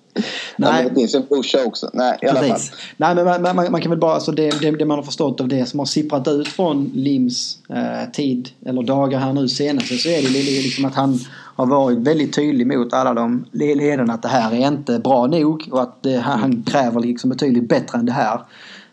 Nej. det finns en brorsa också. Nej, i alla fall. Nej, men man, man, man, kan väl bara, alltså det, det, det, man har förstått av det som har sipprat ut från Lims eh, tid eller dagar här nu senaste så är det liksom att han har varit väldigt tydlig mot alla de ledarna att det här är inte bra nog och att det, han kräver liksom betydligt bättre än det här.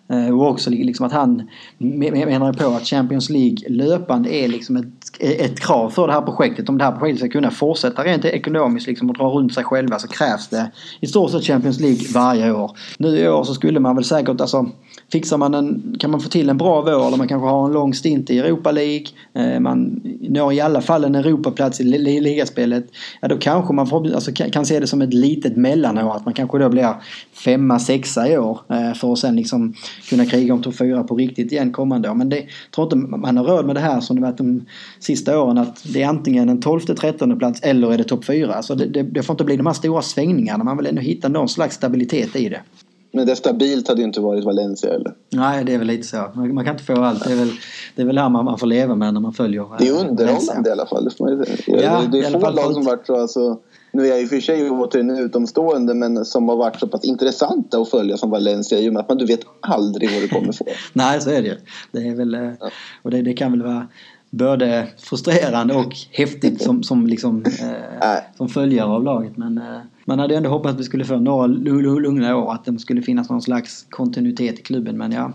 Eh, och också liksom att han menar på att Champions League löpande är liksom ett ett krav för det här projektet. Om det här projektet ska kunna fortsätta rent ekonomiskt liksom, och dra runt sig själva så krävs det i stort sett Champions League varje år. Nu i år så skulle man väl säkert, alltså fixar man en, kan man få till en bra vår eller man kanske har en lång stint i Europa League. Eh, man når i alla fall en Europaplats i ligaspelet. Ja då kanske man får, alltså, kan se det som ett litet mellanår. Att man kanske då blir femma, sexa i år. Eh, för att sen liksom kunna kriga om topp fyra på riktigt igen kommande år. Men det tror inte man har råd med det här som det varit de sista åren. Att det är antingen en tolfte, trettonde plats eller är det topp fyra. Alltså det, det, det får inte bli de här stora svängningarna. Man vill ändå hitta någon slags stabilitet i det. Men det stabilt hade ju inte varit Valencia eller? Nej, det är väl lite så. Man, man kan inte få allt. Det är väl det är väl här man, man får leva med när man följer Det är eh, underhållande i alla fall. Det, man, ja, det är få lag som varit så alltså, nu är jag i och för sig återigen utomstående men som har varit så pass intressanta att följa som Valencia i och med att man, du vet aldrig vad du kommer få. Nej, så är det ju. Det är väl, eh, och det, det kan väl vara både frustrerande och häftigt som, som, liksom, eh, som följare av laget. Men eh, man hade ändå hoppats att vi skulle få några lugna år. Att det skulle finnas någon slags kontinuitet i klubben. Men ja,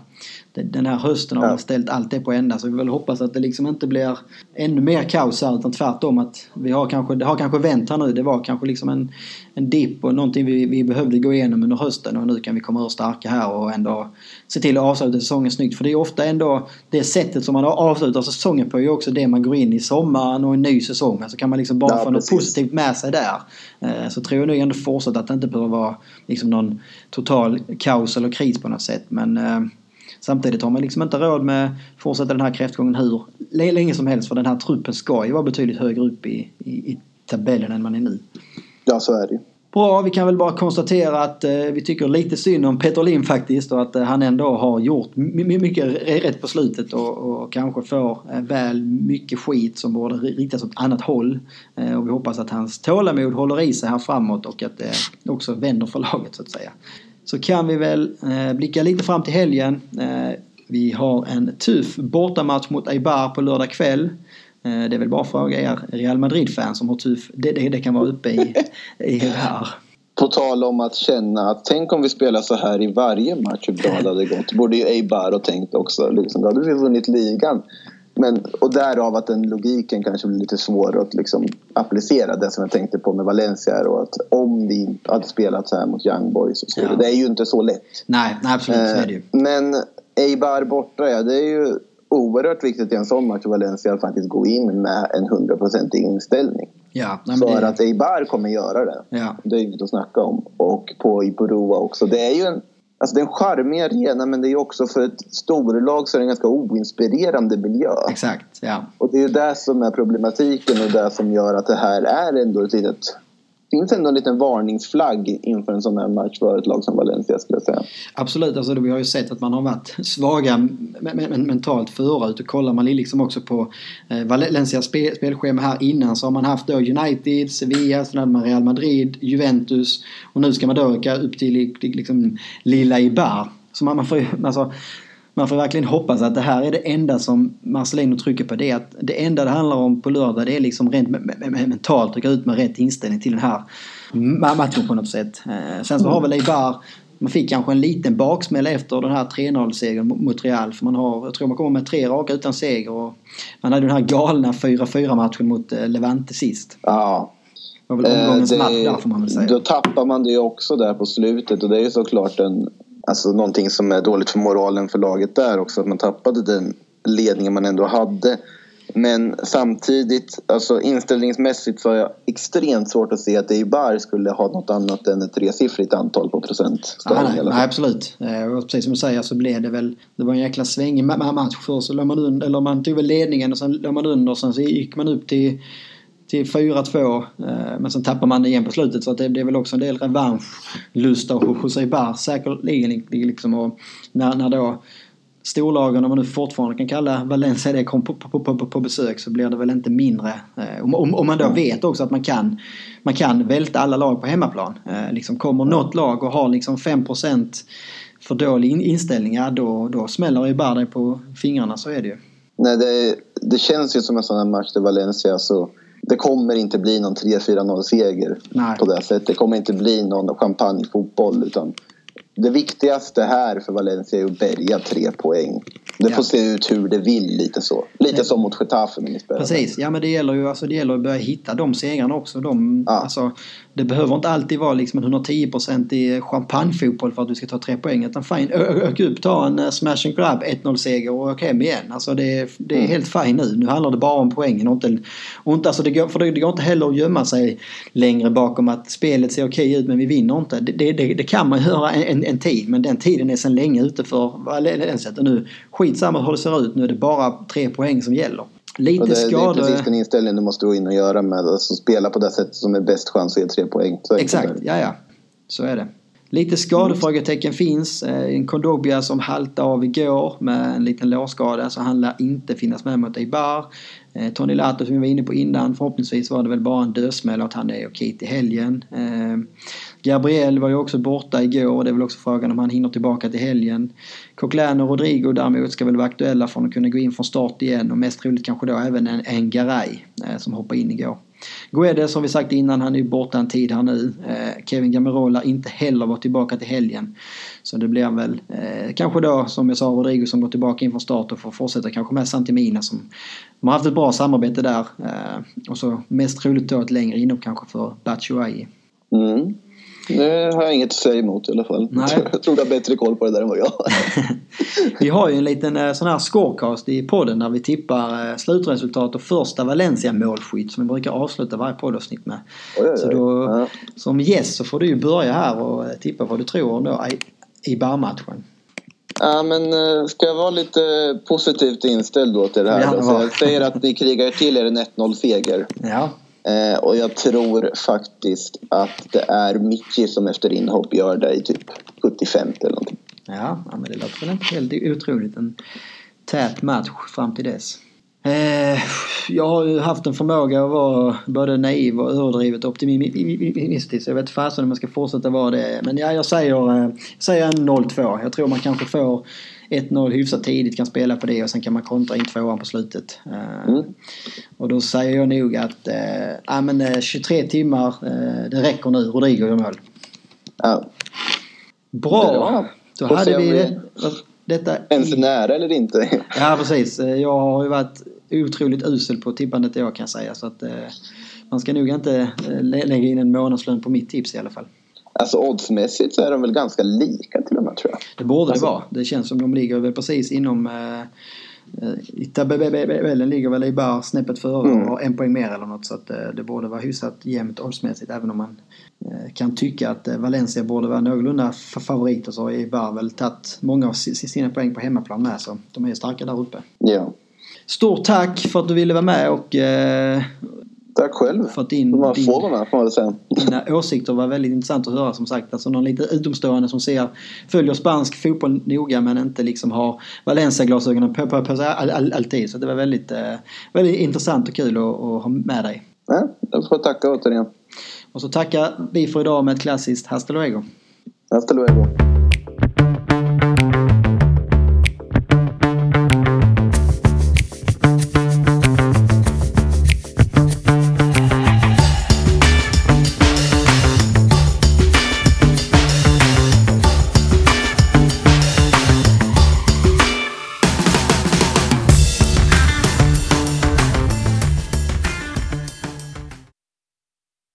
den här hösten har ja. ställt allt det på ända. Så vi väl hoppas att det liksom inte blir ännu mer kaos här. Utan tvärtom att vi har kanske, det har kanske vänt här nu. Det var kanske liksom en, en dipp och någonting vi, vi behövde gå igenom under hösten. Och nu kan vi komma ur starka här och ändå se till att avsluta säsongen snyggt. För det är ofta ändå det sättet som man avslutar säsongen på är ju också det man går in i sommaren och en ny säsong. Så alltså kan man liksom bara ja, få precis. något positivt med sig där. Eh, så tror jag nog ändå fortsatt att det inte behöver vara liksom någon total kaos eller kris på något sätt. Men eh, Samtidigt har man liksom inte råd med att fortsätta den här kräftgången hur länge som helst för den här truppen ska ju vara betydligt högre upp i, i, i tabellen än man är nu. Ja, så är det Bra, vi kan väl bara konstatera att eh, vi tycker lite synd om Peter Lim faktiskt och att eh, han ändå har gjort mycket rätt på slutet och, och kanske får eh, väl mycket skit som borde riktas åt annat håll. Eh, och vi hoppas att hans tålamod håller i sig här framåt och att det också vänder för laget så att säga så kan vi väl eh, blicka lite fram till helgen. Eh, vi har en tuff bortamatch mot Eibar på lördag kväll. Eh, det är väl bara att fråga er Real Madrid-fans om hur tuff det, det, det, kan vara uppe i, i det här. På tal om att känna att tänk om vi spelar så här i varje match hur bra det hade gått. Borde ju Eibar ha tänkt också. Liksom, då hade vi vunnit ligan. Men, och därav att den logiken kanske blir lite svår att liksom applicera. Det som jag tänkte på med Valencia och att om vi hade spelat så här mot Young Boys och så ja. Det är ju inte så lätt. Nej, nej absolut så är det ju. Eh, men Eibar borta, ja det är ju oerhört viktigt i en sån match i Valencia att faktiskt gå in med en hundraprocentig inställning. Ja, För det... att Eibar kommer göra det. Ja. Det är inget att snacka om. Och på Ipurua också. Det är ju en Alltså det är en charmig arena men det är också för ett storlag så är det en ganska oinspirerande miljö. Exakt, ja. Och det är ju det som är problematiken och det som gör att det här är ändå ett litet finns ändå en liten varningsflagg inför en sån här match för ett lag som Valencia skulle jag säga. Absolut, alltså vi har ju sett att man har varit svaga mentalt förut och kollar man liksom också på eh, Valencias spelschema här innan så har man haft då United, Sevilla, sen hade man Real Madrid, Juventus och nu ska man då åka upp till liksom lilla Ibar. Så man, får ju, alltså, man får verkligen hoppas att det här är det enda som Marcelino trycker på. Det är att det enda det handlar om på lördag det är liksom rent mentalt att gå ut med rätt inställning till den här matchen på något sätt. Eh, sen så har väl Eibar man fick kanske en liten baksmälla efter den här 3-0-segern mot Real. För man har, jag tror man kommer med tre raka utan seger. Och man hade den här galna 4-4 matchen mot eh, Levante sist. Ja. Det var väl omgångens eh, match där får man väl säga. Då tappar man det också där på slutet och det är ju såklart en Alltså någonting som är dåligt för moralen för laget där också. Att man tappade den ledningen man ändå hade. Men samtidigt, alltså inställningsmässigt så har jag extremt svårt att se att Eibar skulle ha något annat än ett tresiffrigt antal på procent. Ah, nej, nej, absolut. Eh, och precis som du säger så blev det väl, det var en jäkla svängig match. Först så låg man under, eller man tog väl ledningen och sen låg man under och sen så gick man upp till till 4-2. Eh, men sen tappar man igen på slutet så att det, det är väl också en del revanschlusta hos Eibar säkerligen. Liksom, och när, när då storlagen, om man nu fortfarande kan kalla Valencia det, kom på, på, på, på, besök så blir det väl inte mindre. Eh, om, om, om man då vet också att man kan, man kan välta alla lag på hemmaplan. Eh, liksom kommer något lag och har liksom 5% för dålig inställning, ja då, då smäller ju bara dig på fingrarna, så är det ju. Nej, det, det känns ju som en sån här match där Valencia så det kommer inte bli någon 3-4-0 seger på det sättet. Det kommer inte bli någon champagnefotboll utan det viktigaste här för Valencia är att bärga tre poäng. Det får ja. se ut hur det vill lite så. Lite ja. som mot Getafe när ni spelade. Precis, ja men det gäller ju alltså, det gäller att börja hitta de segrarna också. De, ja. alltså, det behöver inte alltid vara liksom en 110% i champagnefotboll för att du ska ta tre poäng. Utan fine, ök upp, ta en uh, smash and grab 1-0 seger och åk hem igen. Alltså det, det är mm. helt fine nu. Nu handlar det bara om poängen och inte... Och inte alltså det, går, för det, det går inte heller att gömma sig längre bakom att spelet ser okej ut men vi vinner inte. Det, det, det kan man göra en, en, en, tid men den tiden är sedan länge ute för Valencia. Nu skitsamma hur det ser ut. Nu är det bara tre poäng som gäller. Lite det, skador. Det är precis den inställningen du måste gå in och göra med alltså spela på det sättet som är bäst chans att ge tre poäng. Så Exakt, ja ja. Så är det. Lite skadefrågetecken finns. Eh, en Kondobia som haltade av igår med en liten lårskada så han lär inte finnas med mot Eibar. Eh, Tony Lato som vi var inne på innan, förhoppningsvis var det väl bara en dödsmäll att han är okej till helgen. Gabriel var ju också borta igår och det är väl också frågan om han hinner tillbaka till helgen. Coquelin och Rodrigo däremot ska väl vara aktuella för att kunna gå in från start igen och mest troligt kanske då även en, en Garay eh, som hoppade in igår. Guedes som vi sagt innan, han är ju borta en tid här nu. Eh, Kevin Gamerola inte heller var tillbaka till helgen. Så det blir väl eh, kanske då som jag sa Rodrigo som går tillbaka in från start och får fortsätta kanske med Santimina som de har haft ett bra samarbete där. Eh, och så mest troligt då ett längre inhopp kanske för Batshuayi. Mm. Det har jag inget att säga emot i alla fall. Nej. Jag tror du har bättre koll på det där än vad jag har. vi har ju en liten eh, sån här scorecast i podden där vi tippar eh, slutresultat och första Valencia-målskytt som vi brukar avsluta varje poddavsnitt med. Oj, oj. Så då, ja. som gäst så får du ju börja här och eh, tippa vad du tror då i, i barmatchen. Ja, men ska jag vara lite positivt inställd då till det här? Då? Så jag säger att ni krigar till er en 1-0 seger. Ja. Eh, och jag tror faktiskt att det är Micke som efter inhopp gör det i typ 75 eller någonting. Ja, men det låter väl inte helt otroligt. En tät match fram till dess. Eh, jag har ju haft en förmåga att vara både naiv och överdrivet optimistisk. Jag vet fasen om jag ska fortsätta vara det. Men ja, jag säger, eh, jag säger en 0-2. Jag tror man kanske får 1-0 hyfsat tidigt, kan spela på det och sen kan man kontra in tvåan på slutet. Eh, mm. Och då säger jag nog att äh, men, 23 timmar, äh, det räcker nu. Rodrigo gör mål. Ja. Bra! Då hade vi det, detta... Ens nära eller inte. ja, precis. Jag har ju varit otroligt usel på tippandet jag kan säga. Så att man ska nog inte lägga in en månadslön på mitt tips i alla fall. Alltså oddsmässigt så är de väl ganska lika till och med tror jag. Det borde alltså. det vara. Det känns som de ligger väl precis inom eh, eh tabellen ligger väl i bara snäppet före mm. och har en poäng mer eller något så att eh, det borde vara hyfsat jämnt oddsmässigt även om man eh, kan tycka att Valencia borde vara någorlunda favoriter så har Ibar väl tagit många av sina poäng på hemmaplan med så de är ju starka där uppe. Ja. Stort tack för att du ville vara med och Tack själv. För att din, de din, får man väl säga. Dina åsikter var väldigt intressant att höra som sagt. Alltså någon lite utomstående som ser, följer spansk fotboll noga men inte liksom har Valencia-glasögonen på, på, på sig all, all, alltid. Så det var väldigt, eh, väldigt intressant och kul att, att ha med dig. Ja, jag får tacka återigen. Och så tackar vi för idag med ett klassiskt Hasta luego. Hasta luego.